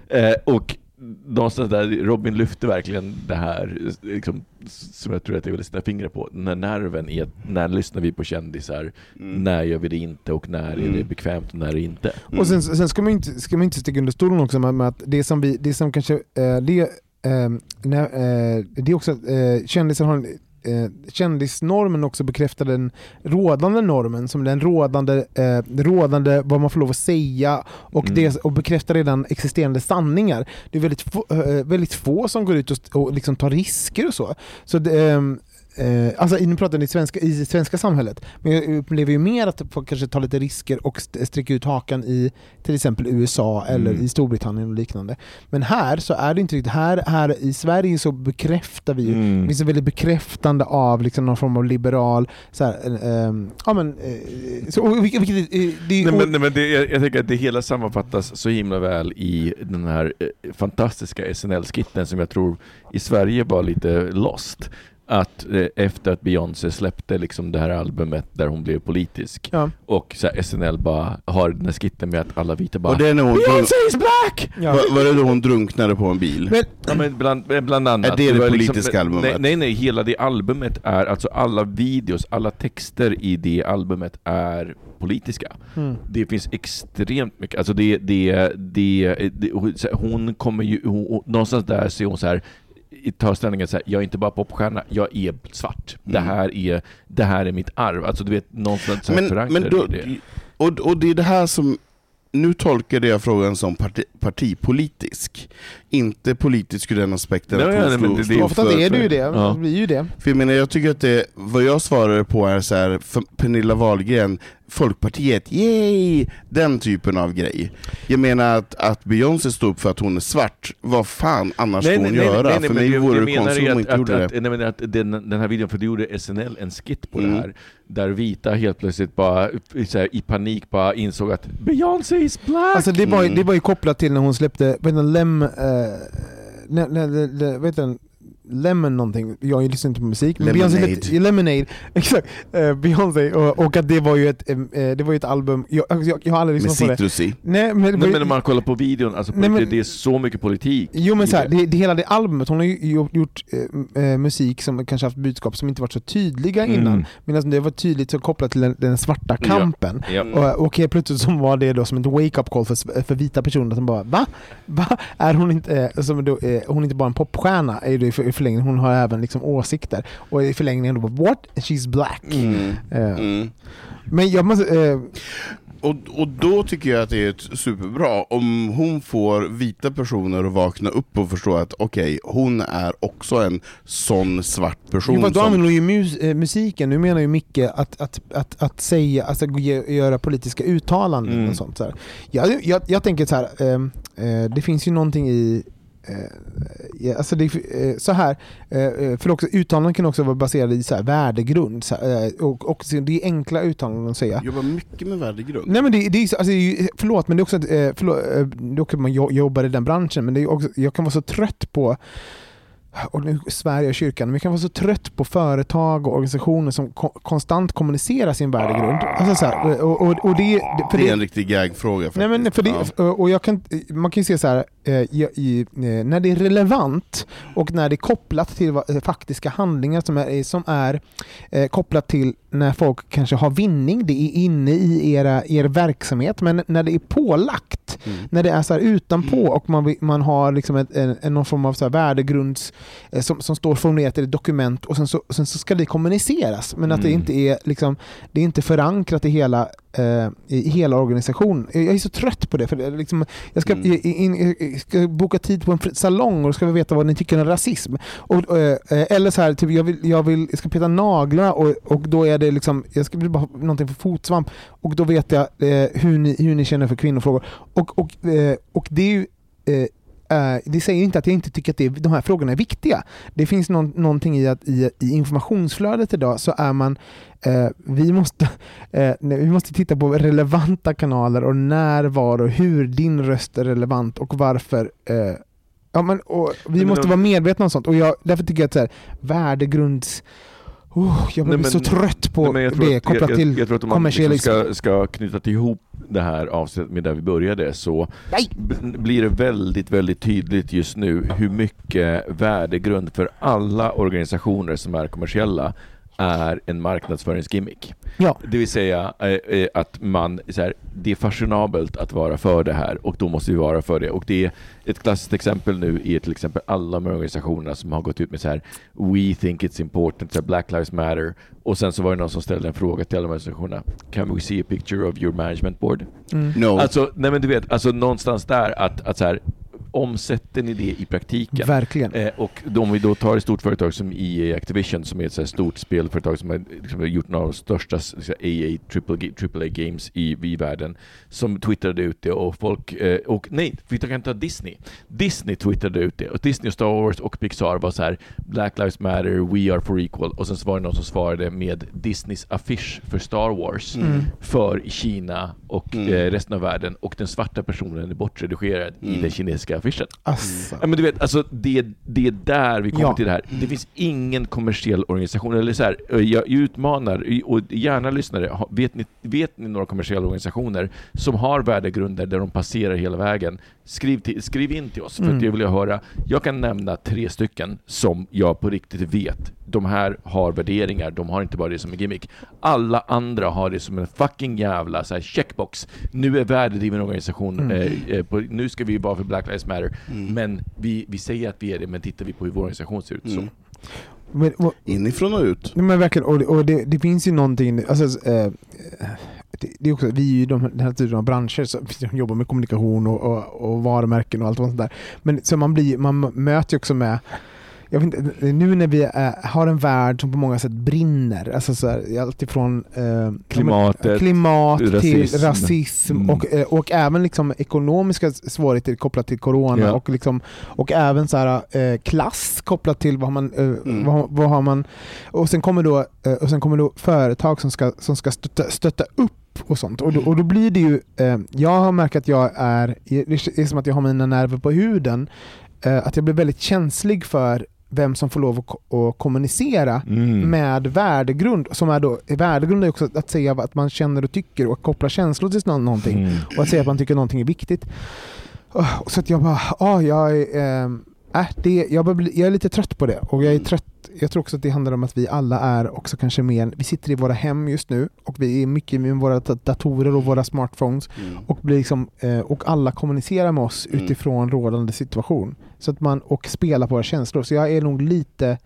Eh, och någonstans där, Robin lyfte verkligen det här liksom, som jag tror att jag vill sätta fingret på. Den här nerven i att när lyssnar vi på kändisar,
Mm.
när gör vi det inte och när är det
Mm.
bekvämt och när är det inte.
Och sen, sen ska, man inte, ska man inte sticka under stolen också med, med att det som, vi, det som kanske, eh, det, eh, när, eh, det är också eh, kändisar har en eh, kändisnormen också bekräftar den rådande normen som den rådande, eh, rådande vad man får lov att säga och,
Mm.
det, och bekräftar redan existerande sanningar. Det är väldigt få, eh, väldigt få som går ut och, och liksom tar risker och så. så det, ehm, Eh, alltså nu pratar ni svenska, i det svenska samhället, men jag upplever ju mer att folk kanske tar lite risker och st- sträcker ut hakan i till exempel USA eller
Mm.
i Storbritannien och liknande. Men här så är det inte riktigt, här, här i Sverige så bekräftar vi ju,
Mm.
det finns en väldigt bekräftande av liksom någon form av liberal, så här, eh, ehm, ja men, eh, så, och, vilket, vilket, det är
Nej,
och-
men, nej, men det, jag, jag tänker att det hela sammanfattas så himla väl i den här eh, fantastiska SNL-skitten som jag tror i Sverige var lite lost. Att eh, efter att Beyoncé släppte liksom det här albumet där hon blev politisk
ja.
och så här, SNL bara har den här skitten med att alla vita bara
Och det är när hon, drunk,
Beyoncé is black!
Ja.
var, var det då hon drunknade på en bil?
Men,
Ja, men bland, eh, bland annat.
Är det det
var
politiska albumet?
Nej, nej, nej, hela det albumet är, alltså alla videos, alla texter i det albumet är politiska.
mm.
Det finns extremt mycket, alltså det, det, det, det hon kommer ju, hon, någonstans där ser hon så här tar ställningen så här, jag är inte bara popstjärna, jag är svart. Det,
Mm.
här är, det här är mitt arv. Alltså du vet, någonstans
Men, men då,
det.
och, och det är det här som, nu tolkade jag frågan som parti, partipolitisk, inte politisk ur den aspekten
Nej,
att
nej,
hon
nej,
stod-
det- det-
stod
Ofta
för-
är det ju det,
Ja.
det blir ju det.
För jag menar, jag tycker att det, vad jag svarade på är så här, för Pernilla Wahlgren, Folkpartiet, yay! Den typen av grej. Jag menar att, att Beyoncé står upp för att hon är svart, vad fan annars ska hon göra? för
men
mig
jag-
vore det
menar
konstigt
ju
om hon
att,
inte
att,
gjorde
att,
det.
nej, men att den, den här videon, för det gjorde SNL en skit på
Mm.
det här, där vita helt plötsligt bara här, i panik bara insåg att Beyoncé is black!
Alltså det var, ju-
Mm.
det var ju kopplat till när hon släppte, vad Lem... Eh, Eh, när, när, när, ne, vad heter den? Lemon någonting, jag lyssnar inte på musik. men Beyoncé
Lemonade.
släppte- Lemonade, exakt. Eh, Beyoncé, och, och att det var ju ett, eh, det var ju ett album, jag, alltså, jag, jag har aldrig
Med
lyssnat på det.
citrus i.
Nej men,
Nej,
ju-
men om man kollar på videon, alltså
Nej, men-
det är så mycket politik.
Jo men så här,
det.
det, hela det albumet, hon har ju gjort, gjort eh, musik som kanske haft budskap som inte varit så tydliga
Mm.
innan, medan det var tydligt så kopplat till den, den svarta
Ja.
kampen.
Ja.
Och, och helt plötsligt så var det då som en wake-up call för, för vita personer som bara va? va? Är hon inte, som då, hon är inte bara en popstjärna är det för- i förlängningen, hon har även liksom åsikter. Och i förlängningen då what? She's black.
Mm.
Eh,
Mm.
Men jag måste, eh,
Och, och då tycker jag att det är superbra om hon får vita personer att vakna upp och förstå att okej, hon är också en sån svart person.
Jo, då
som,
använder hon ju mus, eh, musiken, nu menar ju Micke att, att, att, att säga, alltså göra politiska uttalanden
Mm.
och sånt. Så. Jag, jag, jag tänker så här, ehm, eh, det finns ju någonting i eh, ja, alltså det, eh, så här, eh, för också, uttalanden kan också vara baserade i så här värdegrund, så här, eh, och, och det är enkla uttalanden att säga.
jobbar mycket med värdegrund.
Nej men det, det är så- alltså, det förlåt men det är också, att, eh, förlåt, eh, det är också man jo- jobbar i den branschen men det är också, jag kan vara så trött på och nu svär jag kyrkan, men jag kan vara så trött på företag och organisationer som ko- konstant kommunicerar sin värdegrund. Alltså så här, och, och, och det, för
det är en riktig gagfråga faktiskt.
Nej, men för det, och jag kan, man kan ju se så här, eh, i, i, eh, när det är relevant och när det är kopplat till eh, faktiska handlingar som är, som är eh, kopplat till när folk kanske har vinning, det är inne i era, er verksamhet, men när det är pålagt,
Mm.
när det är så utanpå och man, man har liksom ett, en, någon form av så värdegrunds eh, som, som står formulerat i ett dokument och sen så, sen så ska det kommuniceras, men att det
Mm.
inte är liksom, det är inte förankrat i hela, eh, i hela organisationen. Jag är så trött på det. För det liksom, jag, ska,
Mm.
in, jag ska boka tid på en salong och ska vi veta vad ni tycker om rasism. Och, eh, eller så här, typ, jag, vill, jag, vill, jag ska peta naglarna och, och då är det liksom, jag ska bara någonting för fotsvamp och då vet jag eh, hur, ni, hur ni känner för kvinnofrågor. Och, och, eh, och det är ju eh, det säger inte att jag inte tycker att det, de här frågorna är viktiga. Det finns någon, någonting i att i, i informationsflödet idag så är man eh, vi, måste, eh, vi måste titta på relevanta kanaler och när, var och hur din röst är relevant och varför Ja, men, och vi måste vara medvetna om sånt och jag, därför tycker jag att så här, värdegrunds... Oh, jag blir
Nej, men-
så trött på
Nej,
det
att-
kopplat
jag, jag,
till
jag tror att om man liksom ska, ska knyta ihop det här avsnittet med där vi började så blir det väldigt, väldigt tydligt just nu hur mycket värdegrund för alla organisationer som är kommersiella är en marknadsföringsgimmick.
Ja.
Det vill säga eh, eh, att man, så här, det är fashionabelt att vara för det här och då måste vi vara för det. Och det är ett klassiskt exempel nu är till exempel alla de här organisationerna som har gått ut med så här We think it's important, så här, Black Lives Matter. Och sen så var det någon som ställde en fråga till alla de här organisationerna. Can we see a picture of your management board?
Mm.
No.
Alltså, nej men du vet, alltså någonstans där att, att så här, omsätter ni det i praktiken?
Verkligen.
Eh, och om vi då tar ett stort företag som EA Activision som är ett så här stort spelföretag som har liksom gjort några av de största här, EA AAA, AAA games i, i världen som twittrade ut det och folk, eh, och nej, vi kan ta Disney. Disney twittrade ut det och Disney, Star Wars och Pixar var så här Black Lives Matter, We are for equal och sen så var det någon som svarade med Disneys affisch för Star Wars
Mm.
för Kina och
Mm.
eh, resten av världen och den svarta personen är bortredigerad i
Mm.
den kinesiska affischen.
Asså.
Ja, men du vet, alltså det, det är där vi kommer
Ja.
till det här. Det finns ingen kommersiell organisation, eller så här, jag utmanar, och gärna lyssnare, vet ni, vet ni några kommersiella organisationer som har värdegrunder där de passerar hela vägen? Skriv, till, skriv in till oss, för
Mm.
det vill jag höra. Jag kan nämna tre stycken som jag på riktigt vet. De här har värderingar, de har inte bara det som en gimmick. Alla andra har det som en fucking jävla så här, checkbox. Nu är värdedriven organisation,
Mm.
eh, eh, på, nu ska vi vara för Black Lives Matter.
Mm.
Men vi, vi säger att vi är det, men tittar vi på hur vår organisation ser ut så.
Mm.
Men, och,
Inifrån och ut.
Nej, men verkligen, och, det- och det, det finns ju någonting, alltså, eh, det, är också, vi är ju de, den här typen av branscher som som jobbar med kommunikation och, och, och varumärken och allt sånt där. Men så man, blir, man möter ju också med jag vet inte, nu när vi är, har en värld som på många sätt brinner, alltså så här, allt ifrån eh,
Klimatet,
klimat till
rasism.
rasism
Mm.
och, eh, och även liksom ekonomiska svårigheter kopplat till corona
Ja.
och, liksom, och även så här, eh, klass kopplat till vad man, eh,
Mm.
vad, vad har man och sen kommer då, eh, och sen kommer då företag som ska, som ska stötta, stötta upp och sånt. Och då, och då blir det ju, eh, jag har märkt att jag är, det är som att jag har mina nerver på huden, eh, att jag blir väldigt känslig för vem som får lov att, att kommunicera
Mm.
med värdegrund, som är då, värdegrund är också att säga att man känner och tycker och koppla känslor till nå- någonting
Mm.
och att säga att man tycker någonting är viktigt. Så att jag bara, ja, jag, är, ehm, äh, det, jag, bli, jag är lite trött på det och jag är trött. Jag tror också att det handlar om att vi alla är också kanske mer, vi sitter i våra hem just nu och vi är mycket med våra da- datorer och våra smartphones
Mm.
och, blir liksom, eh, och alla kommunicerar med oss
Mm.
utifrån rådande situation. Så att man, och spelar på våra känslor. Så jag är nog lite,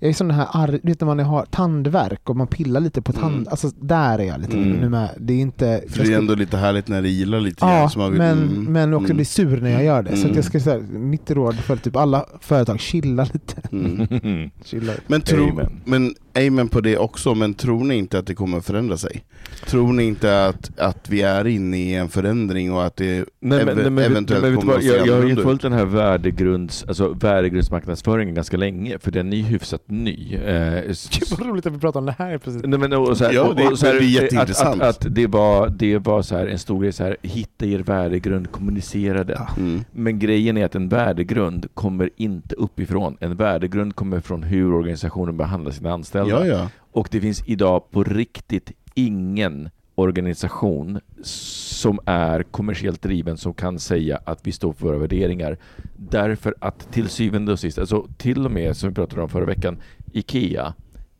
jag är som den här, arg, du vet när man har tandvärk och man pillar lite på tand,
Mm.
alltså där är jag lite
Mm.
nu med. Det är inte...
För det är ändå lite härligt när det ilar lite
Ja,
grann, så man vill-
men,
mm,
men också
mm,
bli sur när jag gör det. Så att
Mm.
jag ska säga, mitt råd för typ alla företag, chilla lite.
mm.
Chilla.
Men, tro, men amen på det också, men tror ni inte att det kommer förändra sig? Tror ni inte att, att vi är inne i en förändring och att det
Nej, men,
ev-
nej, men, vet-
eventuellt
men vet du
kommer att se
jag, jag har ju följt den här värdegrunds, alltså värdegrundsmarknadsföringen ganska länge, för den är ju hyfsat ny. Eh,
Gud vad roligt att vi pratar om det här precis.
Nej, men, och så här,
Ja,
och,
det-
och så här,
men det är
att,
jätteintressant.
att, att det var, det var så här, en stor grej, så här, hitta er värdegrund, kommunicera den.
Mm.
Men grejen är att en värdegrund kommer inte uppifrån. En värdegrund kommer från hur organisationen behandlar sina anställda.
Ja, ja.
Och det finns idag på riktigt ingen organisation som är kommersiellt driven som kan säga att vi står för våra värderingar. Därför att till syvende och sist, alltså till och med som vi pratade om förra veckan, IKEA,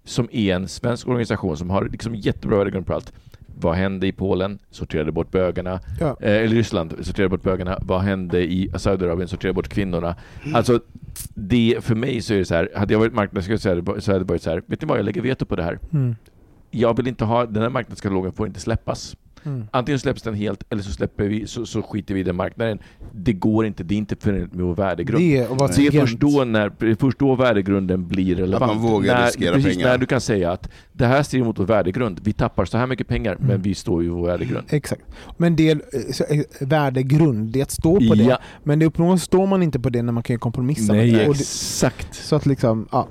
som är en svensk organisation som har liksom jättebra värdegrund på allt. Vad hände i Polen? Sorterade bort bögarna.
Ja.
Eh, eller Ryssland sorterade bort bögarna. Vad hände i Saudiarabien? Sorterade bort kvinnorna. Alltså, det, för mig så är det så här, hade jag varit marknadskatalogen så hade det varit så här, vet ni vad, jag lägger veto på det här.
Mm.
Jag vill inte ha, den här marknadskatalogen får inte släppas.
Mm.
Antingen släpps den helt eller så, släpper vi, så, så skiter vi i den marknaden. Det går inte, det är inte förenligt med vår värdegrund.
Det är
Det är först då, när, det är först då värdegrunden blir relevant.
Att man vågar
när,
riskera
precis,
pengar.
När du kan säga att det här strider mot vår värdegrund. Vi tappar så här mycket pengar,
Mm.
men vi står ju i vår värdegrund.
Exakt. Men det eh, så, eh, värdegrund, det är att stå på det.
Ja.
Men det uppenbarligen står man inte på det när man kan ju kompromissa
Nej,
med det. Och det.
exakt.
Så att liksom, ja.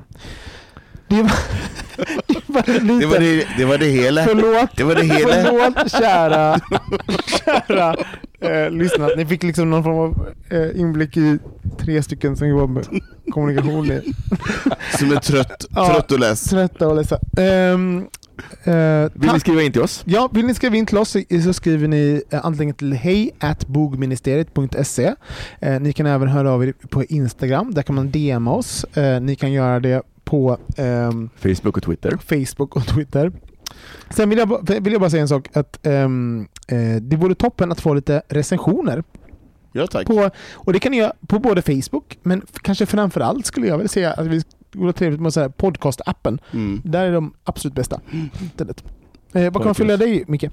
Det var, det var lite...
Det var det, det var det hela.
Förlåt,
Det var det hela.
förlåt kära, kära eh, lyssnare. Ni fick liksom någon form av eh, inblick i tre stycken som jobbar med kommunikation.
Som är trött,
Ja.
trött och less.
Trötta och ledsna. Ehm, eh,
Vill ni skriva in till oss?
Ja, vill ni skriva in till oss så- skriver ni eh, antingen till hej bogministeriet.se. Eh, ni kan även höra av er på Instagram, där kan man DMa oss. Ni kan göra det på ehm,
Facebook och Twitter.
Facebook och Twitter. Sen vill jag, vill jag bara säga en sak, att ehm, eh, det vore toppen att få lite recensioner.
Ja tack.
På, och det kan ni göra på både Facebook, men kanske framförallt skulle jag vilja säga att vi vore trevligt med så här podcast-appen.
Mm.
Där är de absolut bästa. Internet. Eh, vad kan man följa dig Micke?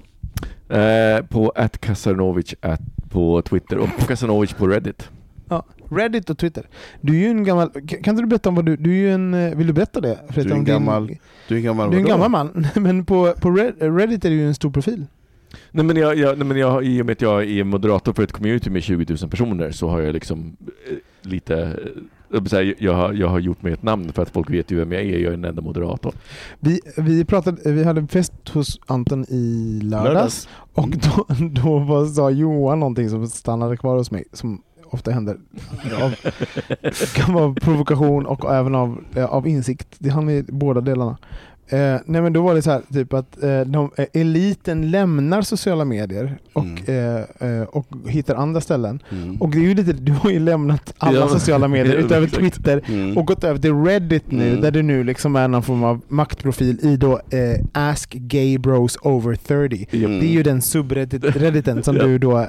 Eh, på atcasanovic at, på Twitter och på Kasanovic på Reddit.
Ja, Reddit och Twitter. Du är ju en gammal... Kan inte du berätta om vad du... Du är ju en... eh, Vill du berätta det?
Du är en
om din-
gammal- Du är en gammal
Du är en gammal man. Men på, på Red- Reddit är du ju en stor profil.
Nej men, jag, jag, nej, men jag, i och med att jag är moderator för ett community med 20 000 personer så har jag liksom eh, lite eh, jag jag, har, jag har gjort mig ett namn för att folk vet ju vem jag är. Jag är den enda moderatorn.
Vi, vi, pratade, vi hade en fest hos Anton i lördags.
Lördags.
Och då, då var, sa Johan någonting som stannade kvar hos mig. Som ofta händer. Av, kan vara provokation och även av, eh, av insikt. Det handlar om båda delarna. Eh, nej men då var det så här, typ att eh, de, eh, eliten lämnar sociala medier och, eh, eh, och hittar andra ställen.
Mm.
Och det är ju lite, du har ju lämnat alla
Ja,
sociala medier utöver. Twitter
Mm.
och gått över till Reddit nu
Mm.
där du nu liksom är någon form av maktprofil i då eh, Ask Gay Bros Over 30.
Mm.
Det är ju den subredditen som
Ja.
du då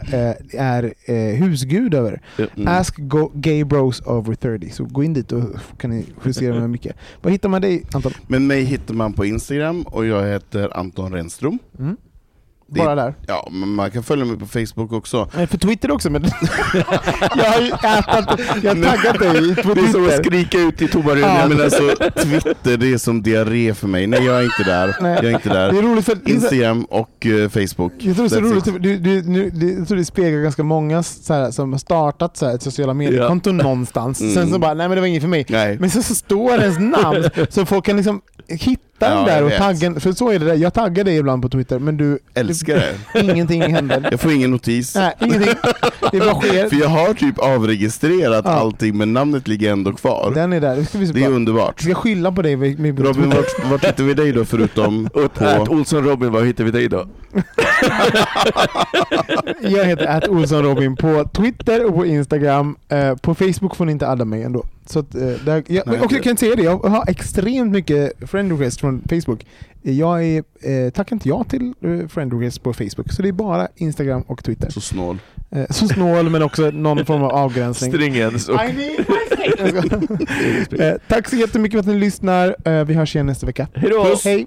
är husgud över.
Mm.
Ask go, Gay Bros Over 30. Så gå in dit och kan ni justera med mycket. Var hittar man dig Anton?
Men mig hittar man på Instagram och jag heter Anton Renström.
Mm.
Det-
Bara där.
Ja, men man kan följa mig på Facebook också.
Nej, för Twitter också men jag har ju ätat, jag har taggat dig på
Det är som att
Twitter.
skrika ut i tomma
Ja.
rummet.
Nej, men alltså, Twitter det är som diarré för mig. Nej, jag är inte där.
Nej.
Jag är inte
Det
där.
är roligt för
Instagram och eh, Facebook.
Jag tror det är roligt, du, du, nu, det, jag tror det speglar ganska många så här, som har startat så här, ett sociala mediekonto någonstans.
Mm.
Sen så bara, nej men det var inget för mig.
Nej.
Men så, så står ens namn så folk kan liksom hitta den
Ja,
där och tagga För så är det där. Jag taggar dig ibland på Twitter men du...
Älskar det.
du ingenting händer.
Jag får ingen notis.
Nej, ingenting. Det bara sker.
För jag har typ avregistrerat
Ja.
allting men namnet ligger ändå kvar.
Den är där. Det ska vi,
Det är underbart.
vi ska skylla på dig med, med
Robin, vart, vart hittar vi dig då förutom på...
Ät Olsson Robin, var hittar vi dig då?
Jag heter att Olsson Robin på Twitter och på Instagram. Eh, på Facebook får ni inte adda mig ändå. Så att, eh, där, jag,
Nej,
och jag
det-
kan säga det, jag har extremt mycket friend requests från Facebook. Jag är, eh, tackar inte ja till eh, friend requests på Facebook, så det är bara Instagram och Twitter.
Så snål.
Eh, så snål men också någon form av avgränsning.
Stringens och...
I need my eh, tack så jättemycket för att ni lyssnar. Eh, vi hörs igen nästa vecka.
Hej då!
Puss, hej!